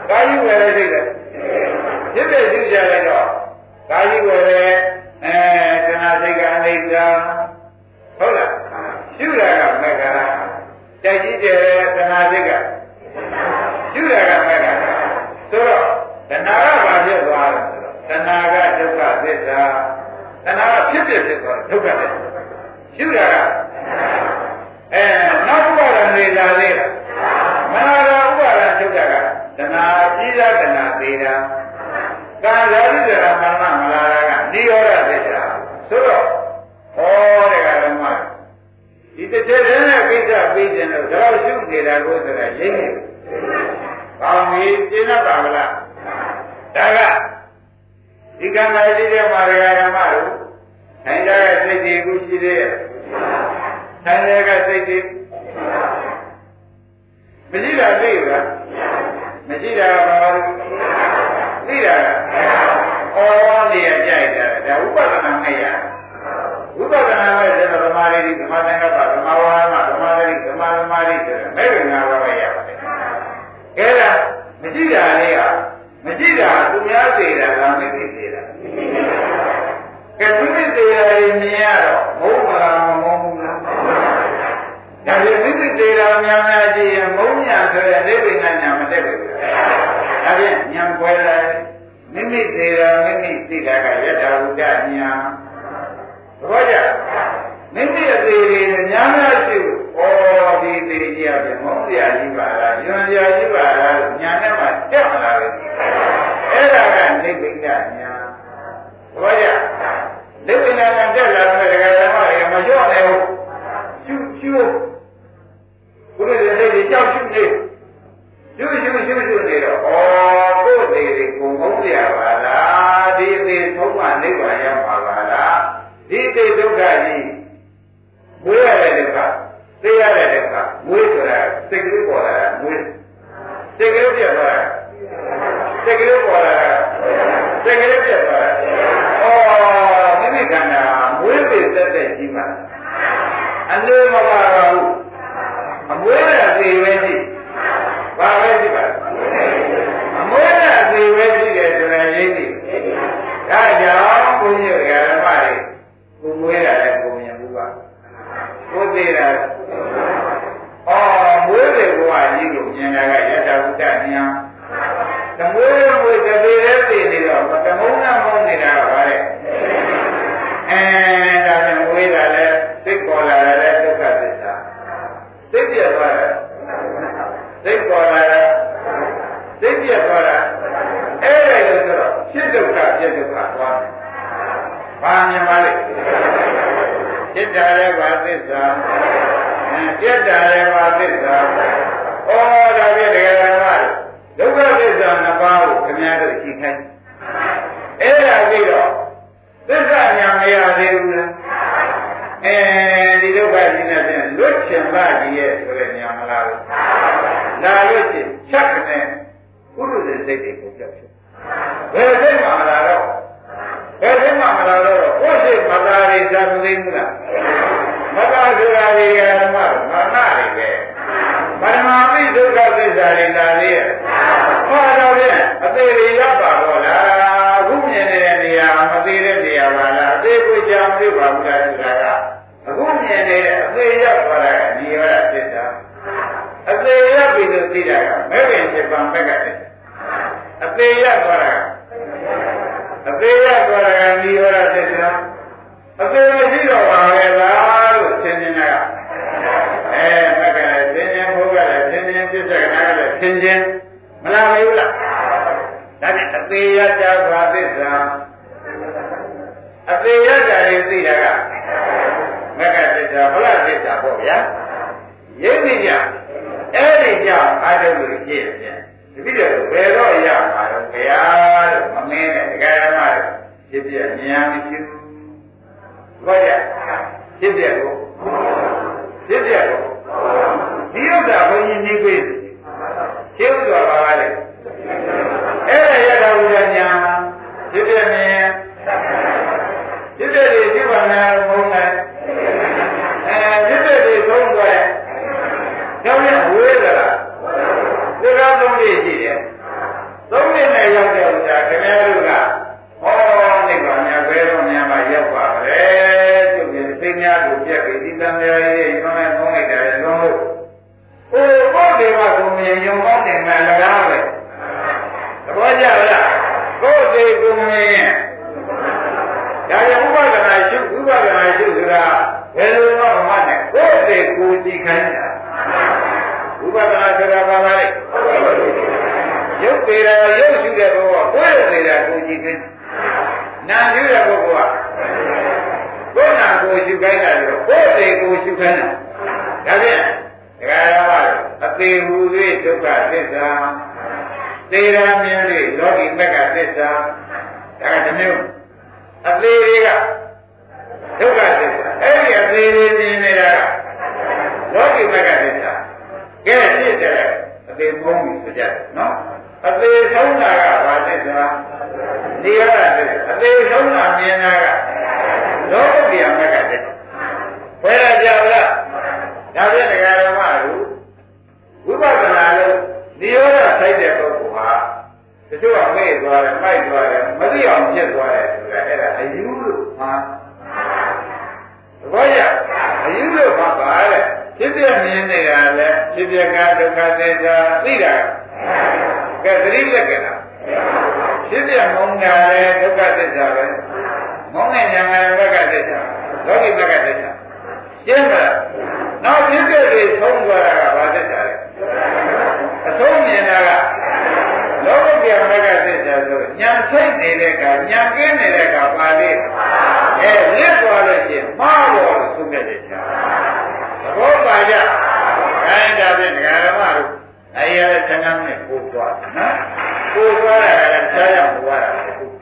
ကာယဝယ်တဲ့စိတ်ကဖြစ်ဖြစ်သိကြလိုက်တော့ကာယဝယ်တဲ့အဲတဏှာစိတ်ကအနိစ္စဟုတ်လားရှုတာကမက္ခာတိုက်ကြီးတဲ့တဏှာစိတ်ကရှုတာကမက္ခာဆိုတော့တဏှာကဘာဖြစ်သွားလဲဆိုတော့တဏှာကဒုက္ခသစ္စာတဏှာကဖြစ်ဖြစ်ဖြစ်သွားဒုက္ခသစ္စာ ရှုတာကအဲနောက်ဥပါဒံနေလာသေးလားမနာတာဥပါဒံချုပ်တာကတဏှာကြီးတာတဏှာသေးတာကာယရိတ္တရာမရဏမလာတာကနိရောဓသစ္စာဆိုတော့ဟောတဲ့ကဓမ္မဒီတစ်ချက်တည်းနဲ့ကိစ္စပြီးခြင်းလို့ဒါတော့ရှုနေတာကိုဆိုတာရင်းနေကောင်းပြီရှင်းတတ်ပါမလားဒါကဒီကံလာရှိတဲ့မာရဂဓမ္မတို့ထိုင်ကြတဲ့စိတ်တွေခုရှိသေးရဲ့ ထိုင်တဲ့ကစိတ်တွေမရှိတာသိလားမရှိတာဘာလို့သိတာဩနေရကြိုက်တာဒါဥပဒနာနဲ့ရဥပဒနာနဲ့ဆိုတော့ဓမ္မရိဓမ္မသင်္ကပ္ပဓမ္မဝါမဓမ္မရိဓမ္မသမာဓိဆိုတဲ့မဲ့ငါးပါးပဲရပါတယ်အဲဒါမရှိတာလေးကမရှိတာသူများသေးတာကမသိသေးတာကဲသူမသေးတာမြင်ရတော့မုန်းမလားမမုန်းဘူးလားဒါပြန်မိမိသေး တာများများကြည့်ရင်မုန်းညာဆိုတဲ့အိဗေငညာမတက်ဘူးဒါပြန်ညံပွဲလိုက်မိမိသေးတာမိမိသိတာကယထာဝုဒ္ဒညာဘောကြမိမိအသေးတွေများများရှိဘူးဩဒီသေးကြီးအပြင်မုန်းစရာကြီးပါလားယွန်စရာကြီးပါလားညာနဲ့မှတက်မလာဘူးအဲ့ဒါကနိဗ္ဗိဒညာဘောကြနိဗ္ဗိဒညာတက်လာတဲ့ဓမ္မတွေမလျော့နိုင်ဘူးရှုရှု ဘုရားရဲ့စိတ်တွေကြောက်ရှုနေရှုရှုရှုရှုနေတော့ဩ ဒါနဲ့အသေးရကြပါသစ္စာအသေးရကြရင်သိတာကမကသစ္စာဘုရားသစ္စာပေါ့ဗျာရိပ်နေကြအဲ့ဒီကြောင့်အာထုပ်လို့ပြည့်တယ်တပည့်တော်ဘယ်တော့ရမှာတော့ဘုရားလို့မမင်းနဲ့ဒကာရမတို့ဖြစ်ပြမြင်မရှိဘူးဘာကြဖြစ်ပြကိုဖြစ်ပြကိုဒီဥစ္စာဘုန်းကြီးနေပြေးရှင်းဥစွာပါပါလေ အဲ့ဒါရတာဘုရားညာဖြစ်ပြမြင်ဖြစ်ပြတွေရှိပါနာဘုံနဲ့အဲဖြစ်ပြတွေသုံးွယ် ရင်ယုံပေါင်းတယ်ကလကားပဲသဘောကျလားကိုယ်စိတ်ကိုမြင်ဒါကြောင့်ဥပဒနာရှုဥပဒနာရှုဆိုတာဘယ်လိုမှမနဲ့ကိုယ် စိတ်ကိုကြည့်ခိုင်းတာဥပဒနာဆိုတာဘာလဲရုပ်ပေတာရုပ်ရှုတဲ့ဘဝကိုယ်ရနေတာကိုကြည့်ခိုင်းနာရှုတဲ့ပုဂ္ဂိုလ်ကကိုယ်နာကိုရှုခိုင်းတာလို့ကိုယ်စိတ်ကိုရှုခိုင်းတာဒါဖြင့်ဒကာရမအသေးဟူ၍ဒုက္ခသစ္စာသေရမြင်၍လောကီမက်ကသစ္စာဒါကတစ်မျိုးအသေးတွေကဒုက္ခသစ္စာအဲ့ဒီအသေးတွေမြင်နေတာက လောကီမက်ကသစ္စာကဲဖြစ်တယ်အသေးဖုံးပြီဆိုကြတယ်နော်အသေးဆုံးတာကဘာသစ္စာနေရတာသစ္စာအသေးဆုံးတာမြင်တာကလောကီမက်ကသစ္စာဘယ်ရကြလားဒါဖြင့်ဒကာရမတို့ဝိပဿနာလို့နိရောဓဆိုင်တဲ့ပုဂ္ဂိုလ်ဟာတချို့ကမေ့သွားတယ်မိုက်သွားတယ်မသိအောင်ဖြစ်သွားတယ်ဆိုတာအဲ့ဒါအယူလို့မှာသဘောကျအယူလို့မှာပါတဲ့ ဖြစ်ပြမြင်နေတာလဲဖြစ်ပြကဒုက္ခသစ္စာသိတာကဲသတိလက်ကလားဖြစ်ပြမုန်းတာလဲဒုက္ခသစ္စာပဲမုန်းတဲ့ဉာဏ်ကဒုက္ခသစ္စာလောကီဘက်ကသစ္စာရှင်းမလားနောက်ဖြစ်တဲ့တွေဆုံးသွားတာကဘာသစ္စာလဲအဆုံးမြင်တာကလောကပြမကသစ္စာဆိုညာစိတ်နေတဲ့ကညာကင်းနေတဲ့ကပါလေအဲလစ်သွားလို့ရှိရင်မှားတော့လို့သုံးတဲ့ချာသ ဘောပါကြအဲဒါဖြင့်ဒကာရမတို့အဲရတဲ့သံဃာနဲ့ပို့သွားနော်ပို့သွားတာကလည်းဆရာရပို့သွားတာဟုတ်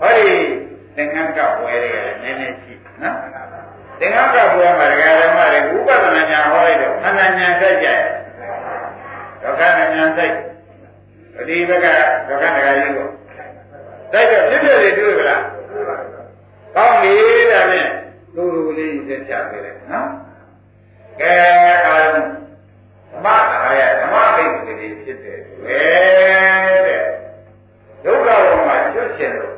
ဟောဒီသင်္ကန်းကဝဲတွေကလည်းနည်းနည်းရှိနော်သင်္ကန်းကဝဲမှာဒကာရမတွေဥပဒနာညာဟောလိုက်တော့ခန္ဓာညာဆက်ကြတယ်ဒုက္ခညာဆက်အဒီဘက်ကဒုက္ခဒကာကြီးကိုတိုက်တော့ဖြစ်ဖြစ်လေးတွေ့ကြလားကောင်းပြီဒါဖြင့်လူလူလေးသက်ချပေးလိုက်နော် ကဲအာဓမ္မအားရဓမ္မဘိက္ခုလေးဖြစ်တယ်ဝဲတဲ့ဒုက္ခဘုံမှာကျွတ်ချင်လို့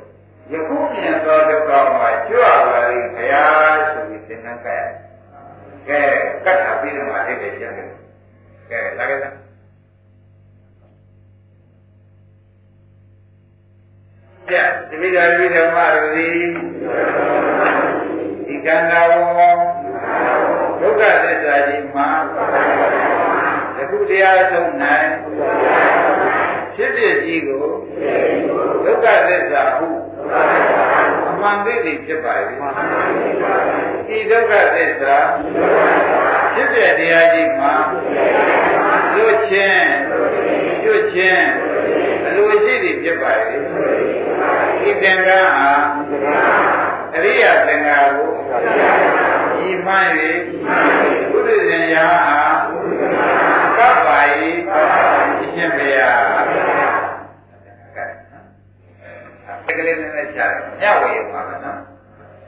ယခုမြင်သောဒုက္ခမှာကျွတ်ပါလိဘုရားဆိုပြီးသင်္ကန်းကဲကဲကတ်တာပြီးတော့မှအိတ်တယ်ပြန်တယ်ကဲလာခဲ့လားကြတပိဓာပိဓမ္မရတိဒီကံနာဝ ဒုက္ခသစ္စာကြီးမှာယခုတရားဆုံးနိုင်ဖြစ်ဖြစ်ကြီးကိုဒုက္ခသစ္စာဟုအမှန်သိသိဖြစ်ပါ၏ဒီဒုက္ခသစ္စာဖြစ်ဖြစ်တရားကြီးမှာကျွတ်ချင်းကျွတ်ချင်းအလိုရှိသည်ဖြစ်ပါ၏ဒီသင်္ကန်းဟာအရိယသင်္ကန်းကိုဤ မှန်၍ဘုရားရှင်ရာဟာကပ္ပါယိအရှင်ဘုရားတကလေးနဲ့ချာညဝေပါမယ်နော်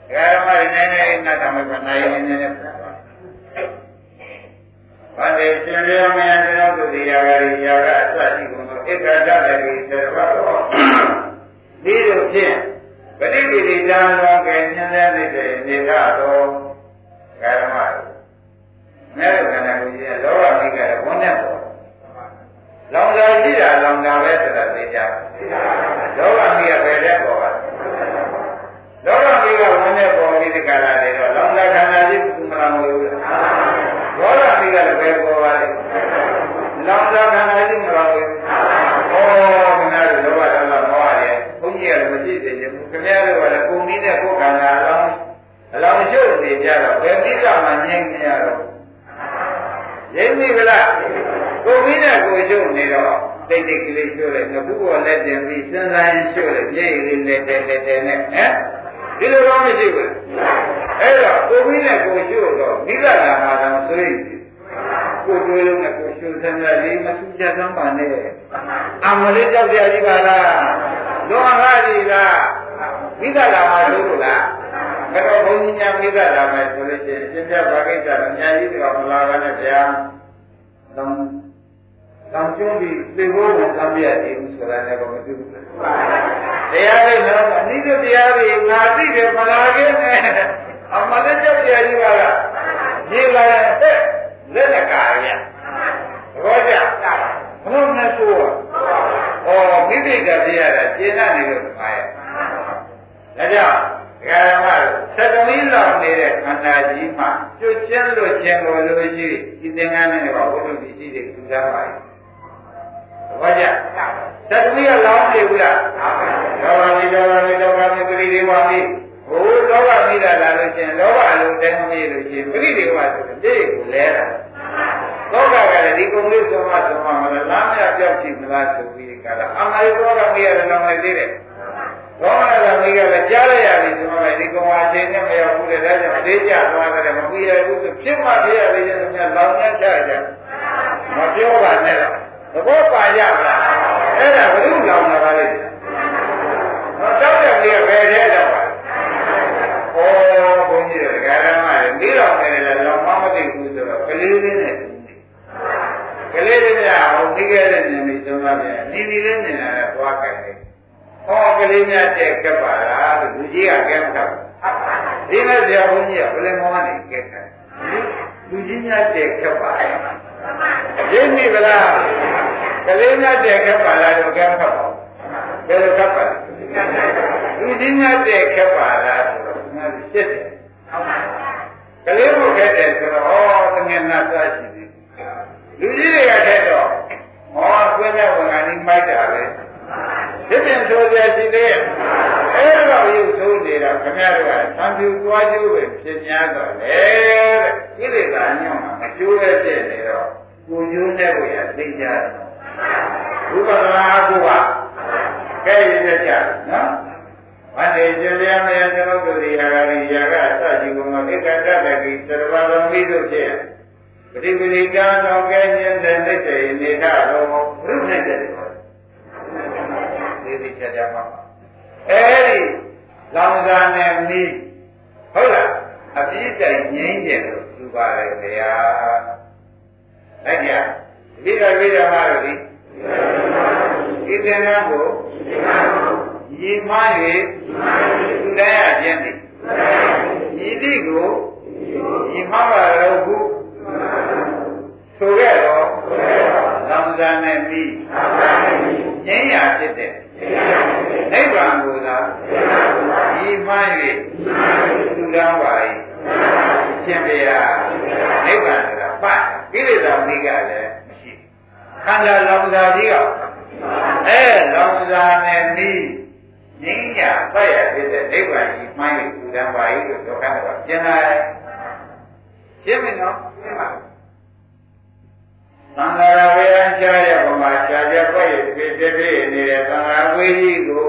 ဒကာရမရင်းနေနေနတ်သမီးကနိုင်နေနေပြန်ပါဘာလေရှင်ရမယတောသူတိယဂရိယာကအစရှိကုန်သောဧကတတတိသေဘတော်ဒီလိုဖြင့်ပဋိကိရိတံလောကေဉာဏ်တဲ့နေကတော့ ကာရမမဲရခန္ဓာကိုယ်ကြီးလောဘမိကရဝန်နဲ့ပေါ့လောင်စာရှိတာလောင်တာပဲဆိုတာသိကြလောဘမိကပဲတဲ့ပေါ်ပါလောဘမိကဝန်နဲ့ပေါ်ပြီးဒီကလာတွေတော့လောင်စာခန္ဓာကြီးကုမလာမလို့ဒေါသမိကလည်းပဲပေါ်ပါလေလောင်စာခန္ဓာကြီးမလာဘူးဩခဏလောဘဒေါသမောဟရဲ့ဘုန်းကြီးကလည်းမရှိသေးဘူးခင်ဗျားတို့ကလည်းပုံနည်းနဲ့ကိုယ်ခန္ဓာအလောင်းအလောင်းချုပ်နေ ကြတော့ဘယ်သိကမှငြိမ့်နေရတော့ရင်းပြီဗလားကိုယ်ပြီးနဲ့ကိုယ်ချုပ်နေတော့တိတ်တိတ်ကလေးကျွလိုက်ငခုပေါ်လက်တင်ပြီးစဉ်းစားရင်ကျွလိုက်မျက်ရည်လေးနဲ့တဲတဲတဲနဲ့ဟမ်ဒီလိုတော့မရှိဘူးအဲ့တော့ကိုယ်ပြီးနဲ့ကိုယ်ချုပ်တော့မိဂလာမှာတော့ဆိုရင်ကိုယ်တွေးလုံးနဲ့ကိုယ်ချုပ်စမ်းရလေးမထူးခြားသမ်းပါနဲ့အမလေးကြောက်ကြကြီးပါလားလောကကြီးလားမိဂလာမှာလို့လား ဘယ်တော့ဘုန်းကြီးများမိသားလာမယ်ဆိုလို့ရှိရင်ပြည့်ပြတ်ဘာကိစ္စအများကြီးတော့မလာပါနဲ့ဗျာ။တောင်းတောင်းကျုံးပြီးသေဖို့ကိုသံပြရသေးဘူးဆိုတာလည်းမသိဘူး။တရားလေးတော့အနိစ္စတရားတွေငါသိတယ်မလာခဲ့နဲ့။အမှန်တရားတရားကြီးပါလား။ဒီလာတဲ့လက်လက်ကာရ။သဘောကျ။ဘလို့နဲ့ဆို။ဩမိသိတာတရားကကျင့်ရနေလို့ပါရဲ့။ဒါကြောင့် ကာရမသတ္တမီလောက်နေတဲ့ခန္ဓာကြီးမှာကျွတ်ချင်းလို့ချင်းလို့လို့ရှိဒီသင်္ကန်းနဲ့ကဝိတုပစ္စည်းတွေထူထားပါရဲ့ဘာကြသတ္တမီကလောင်းနေဘူးလားလောဘမိလောဘမိလောဘမိပရိဒေဝမိဟိုလောဘမိတာလာလို့ချင်းလောဘအလုံးတိုင်းမရလို့ချင်းပရိဒေဝဆိုတဲ့တိကိုလဲတာလောကကလည်းဒီကုံလေးဆုံးမဆုံးမမလားလမ်းမြပြောက်ကြည့်မလားဆိုပြီးကလာအမှန်လေးလောကမိရတယ်လောကလေးသေးတယ် ဘောမနာမိကလည်းကြားရရပြီဒီမှာဒီကောင်အချင်းနဲ့မရောက်ဘူးလေဒါကြောင့်အသေးကြသွားတယ်မပြီးရဘူးဆိုဖြစ်မှဖြစ်ရလေတဲ့သူများလောင်နေကြကြမပြောပါနဲ့တော့သဘောပါရမလားအဲ့ဒါဘုရုလောင်တာပါလေဟောတောက်တဲ့ကြီးကဘယ်ထဲတော့ပါဩဘုန်းကြီးတွေကဓမ္မတွေပြီးတော့နေတယ်လောင်မမသိဘူးဆိုတော့ကလေးလေးနဲ့ကလေးလေးကဟိုပြီးခဲ့တဲ့နေပြီသုံးပါးပြန်နီနီလေးနေတာလည်းသွားကြတယ်ဟော ကလေးများတဲ့ကပ်ပါလားလို့လူကြီးကကဲမတော့ဒီမဲ့ဆရာဘုန်းကြီးကဘယ်လိုမှနေကဲတယ်လူကြီးများတဲ့ကပ်ပါလားရင်းမိဗလားကလေးများတဲ့ကပ်ပါလားလို့ကဲမတော့ဘယ်လိုကပ်ပါလဲလူကြီးများတဲ့ကပ်ပါလားဆိုတော့ငါစစ်တယ်ကလေးကိုခက်တယ်ဆိုတော့ဩတငယ်နာသွားရှိတယ်လူကြီးတွေကခက်တော့ဟောဆွေးတဲ့ဝန်ကနေမိုက်တာပဲ ဖြစ်ပြန်ဆိုကြရှိသေးရဲ့အဲ့တော့ရုပ်ဆိုးနေတာခင်ဗျားတို့ကသံဖြူသွားကျိုးပဲဖြစ်냐တော့လေတဲ့ကိလေသာညောင်းမှာမကျိုးပဲဖြစ်နေတော့ကိုကျိုးတဲ့ကိုရသိကြတယ်ဝိပဿနာအကုကကဲရတဲ့ကြနော်မတေကျလျာမယသမုဒ္ဒရိယာဂရိယာကအစရှိကုန်သောဧကတတကိသရဝသမီတို့ဖြင့်ပฏิပတိကံတော်ကဲခြင်းတဲ့နိစ္စေနေထတော်ဘုရားနဲ့ သေးသေးချာချာမှအဲဒီလောင်စာနဲ့မီးဟုတ်လားအပြည့်တိုင်ငြိမ်းတယ်လို့သူပါတယ်ခင်ဗျာလိုက်ကြဒီကဝိဓမ္မာတို့ဒီဒီသင်္ကန်းကိုညီမ၍သူတိုင်းအကျဉ်းသည်ညီတိကိုညီမပါတော့ဘူးဆိုခဲ့တော့လောင်စာနဲ့မီးငြိမ်းရာဖြစ်တဲ့ နိဗ္ဗာန်ကိုသာဒီမှန်း၍သူတော်ပါ၏ရှင်ဗျာနိဗ္ဗာန်ဆိုတာပတ်ကိလေသာမိကလည်းမရှိခန္ဓာလောင်စာကြီးကအဲလောင်စာနဲ့မိငြိမ်းရာပတ်ရဖြစ်တဲ့နိဗ္ဗာန်ကြီးမှန်း၍သူတော်ပါ၏လို့ဒုက္ခတော့ကျင်လာတယ်ရှင်းမနော်ရှင်းပါ သံဃာဝေယံကြားရပမာရှားကြပွက်ရဖြစ်ဖြစ်နေတဲ့သံဃာဝေကြီးကို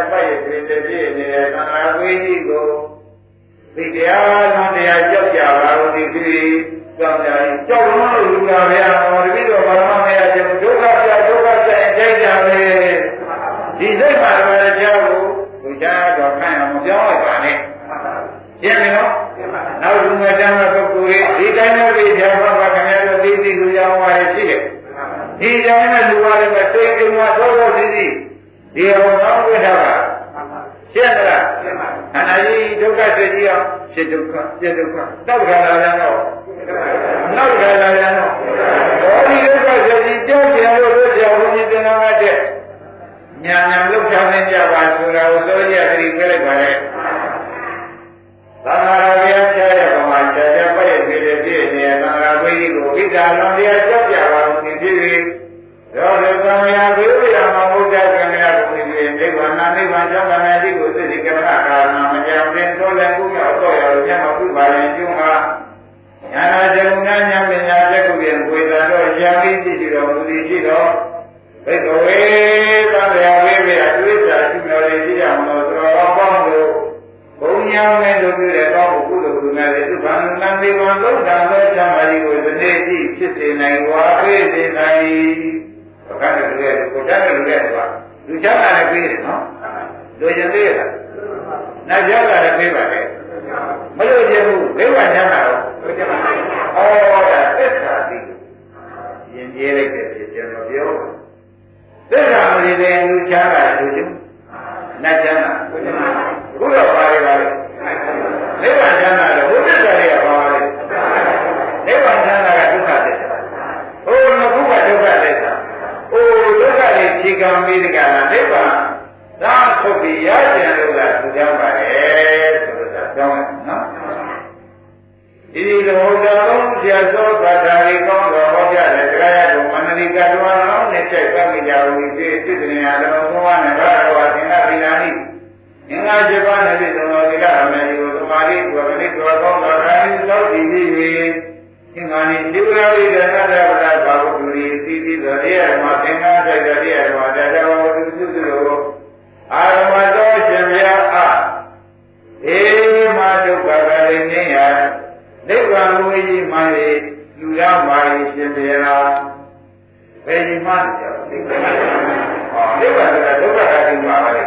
မာကြာကြာပိုက်ဖြစ်တဲ့ဖြစ်နေတဲ့သံဃာဝေကြီးကိုဒီတရားလုံးတရားကြောက်ကြပါလို့ဒီဖြစ်ကြောက်ကြရင်ကြောက်လို့လူလာဗျာဟောတပိတော့ဘာမှမရချင်ဒုက္ခပြဒုက္ခဆက်အကြိုက်ကြပဲဒီစိတ်မှာလည်းကြောက်လို့သူချာတော့ခံရမပြောင်းလိုက်ပါနဲ့ရှင်းပြီနော်နောက်လူငယ်တန်းတဲ့ပုဂ္ဂိုလ်တွေဒီတိုင်းနဲ့ဒီကြောင့်ဘာခင်ဗျားတို့သိသိလူကြောင်းပါလေရှိတယ်ဒီတိုင်းနဲ့လူပါလေမသိကြမှာသောသောသိသိဒီဟောတော့ဝိထားပါ ရှင်းသလားရှင်းပါခန္ဓာကြီးဒုက္ခစိတ်ကြီးအောင်ဖြစ်ဒုက္ခပြဒုက္ခတောက်ခါလာတယ်တော့နောက်ခါလာတယ်တော့ဘောဒီဒုက္ခစိတ်ကြီးကြောက်ကြလို့တို့ကြောင့်ဘုန်းကြီးသင်္ကန်းတဲ့ညာညာလောက်ချနေကြပါဆိုတာကိုသိရကြပြီးပြလိုက်ပါလေသံဃာတော်ဘုရားဆရာရဲ့ဘုရားဆရာရဲ့ပြည့်ပြည့်ပြည့်နေသံဃာဘုရားကိုဣဒ္ဓာလွန်တရား ညာနာဇုံနာညာပညာတက်ကုပြန်ဝေသာတော့ရာမိသိရှိတော်မူသည်ရှိတော်ဘိက္ခဝေသံဃာဝေဘယအတွေ့အကြုံရှိတော်လေရှိကြမလို့သတော်ကောင်းပေါင်းတို့ဘုံညာမဲ့တို့ပြုတဲ့ကောင်းမှုကုသိုလ်ကုနာတဲ့သူဘာနံဒီဝံသုဒ္ဓံသောချမ်းသာကြီးကိုဒီနေ့ကြည့်ဖြစ်စေနိုင်ဝါပေးစေနိုင်ဘုရားနဲ့လူရဲ့ကိုတတ်တဲ့လူရဲ့ကွာလူချမ်းသာလည်းပေးတယ်နော်လူကျင်သေးရလားနတ်ချမ်းသာလည်းပေးပါလေ မလို့ခြင်းဘူးဘိဝချမ်းသာတော့ဩဒါသစ္စာသိရင်ကျေးလိုက်တဲ့ဖြစ်ကျွန်တော်ပြောသစ္စာမရတဲ့လူချမ်းသာလူကျင်နတ်ချမ်းသာဘုရားပါလေပါလေနိဗ္ဗာန်ချမ်းသာတယ်ဘုရားတရားပါလေနိဗ္ဗာန်ချမ်းသာကဒုက္ခသစ္စာဟိုငခုကဒုက္ခသစ္စာဟိုဒုက္ခတွေဖြေကံပြီးတကလားနိဗ္ဗာန်သာထုတ်ပြီးရကြံလို့ကသူကြောင့်ပါလေဆိုတော့ ကြောင်းနော်ဒီဒီလိုတော်ဆရာသောဘာသာရေးကောင်းတော်ဟောကြားတဲ့တရားရတော်မန္တလေးကတော်အောင်နဲ့ချက်ပတ်မိကြဘူးဒီစိတ်တည်းများတော်ဘုရားနဲ့ဘာတော်သင်္ဃပိနာနိငင်္ဂါ7ပါးနဲ့ပြည့်စုံတော်ဒီကအမေကိုသမာဓိကိုပရိသောကောင်းတော်တိုင်းသောတည်ပြီးသင်္ဃာနိဒီဝရဝိဒနာရဝဒဘာဝတုရိသီသီသောတရားမှာ ဗ္ဗာန်ဝိကြီးမှလေလူရပါရင်ရှင်ပြရာဘယ်ဒီမှကြောက်နိဗ္ဗာန်ဟောနိဗ္ဗာန်ကဒုက္ခကလေးမှာပါလေ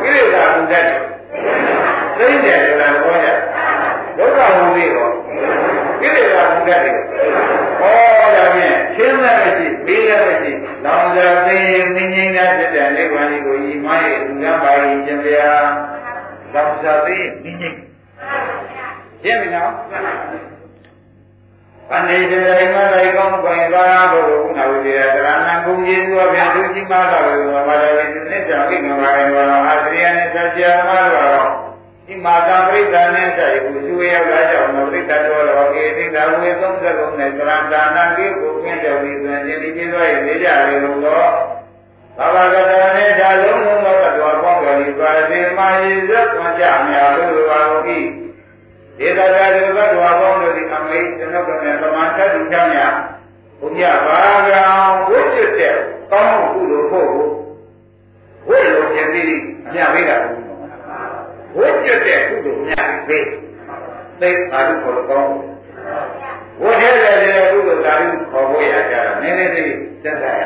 ကိလေသာဘုဒ္ဓသိတယ်ဆိုတာဟောကြဒုက္ခဝိကြီးတော့ကိလေသာဘုဒ္ဓတွေဟောဒါဖြင့်ရှင်းတဲ့မရှိပြီးတဲ့မရှိလောင်စာသိမြင်ငြိမ်းတဲ့ဖြစ်တဲ့နိဗ္ဗာန်ကိုဤမရဲ့လူရပါရင်ရှင်ပြရာလောင်စာသိမြင်ငြိမ်းရှင်း ပြီနော်ပဏိတေရိမလိုက်ကောင်းပွင့်သာဘုရားနာဝိရတရဏဂုံကြီးသောဖြင့်သူကြီးမားတော်ဘုရားမာရဝိသစ္စာဝိင္ကာယဝါအာသရိယနဲ့ဆက်ကြမတော်ဒီမာတာပရိသန်နဲ့ဆက်ယူသူရောက်လာကြောင်းပရိသတ်တော်တော်ကေတိတာဝေ30လုံးနဲ့သရံဒါနကိကိုကျင့်တော်ပြီးဆိုရင်ဒီပြည့်စွာရဲ့နေကြလေလို့တော့ဘာဝကတနဲ့ဓာလုံးလုံးသောတော်ပေါင်းတော်ဒီပါတိမာယေဇတ်ဝကြမြာလို့ပါလို့ဤ ဒေသရာဒီဘတ်တော်ပေါင်းတို့ဒီအမိတ်ကျွန်ုပ်ကလည်းသမာဓိတူချမ်းများဘုရားဘာကံဝိจิตတဲ့ကောင်းမှုကုသိုလ်ဖို့ဝိလိုပြပြီးအမြပေးတာဘူးဝိจิตတဲ့ကုသိုလ်များပေးသိအာရုခေါ်လို့ကောင်းဝိထဲတဲ့ကုသိုလ်သာရုခေါ်ဖို့ရကြတာနည်းနည်းလေးသက်သာရ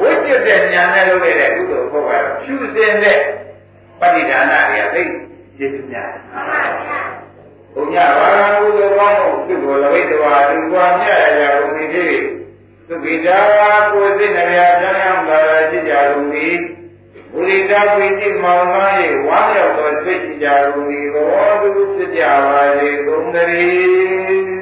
ဝိจิตတဲ့ညာနဲ့လုပ်တဲ့ကုသိုလ်ဖို့ကဖြူစင်တဲ့ပဋိဒါနတွေကသိကျေစုများ ဘုရားဘာသာကုသိုလ်ကောင်းမှုပြုကိုလဝိတဝါသူကွာမြတ်ရကြကုန်ပြီဖြစ်သုခိတာကိုယ်စိတ်နှပြချမ်းသာလာရှိကြကုန်ပြီဘုရိတာပိတိမောင်သားရဲ့ဝါရောက်သောစိတ်ရှိကြကုန်ပြီဘောသူဖြစ်ကြပါလေကုန်တည်း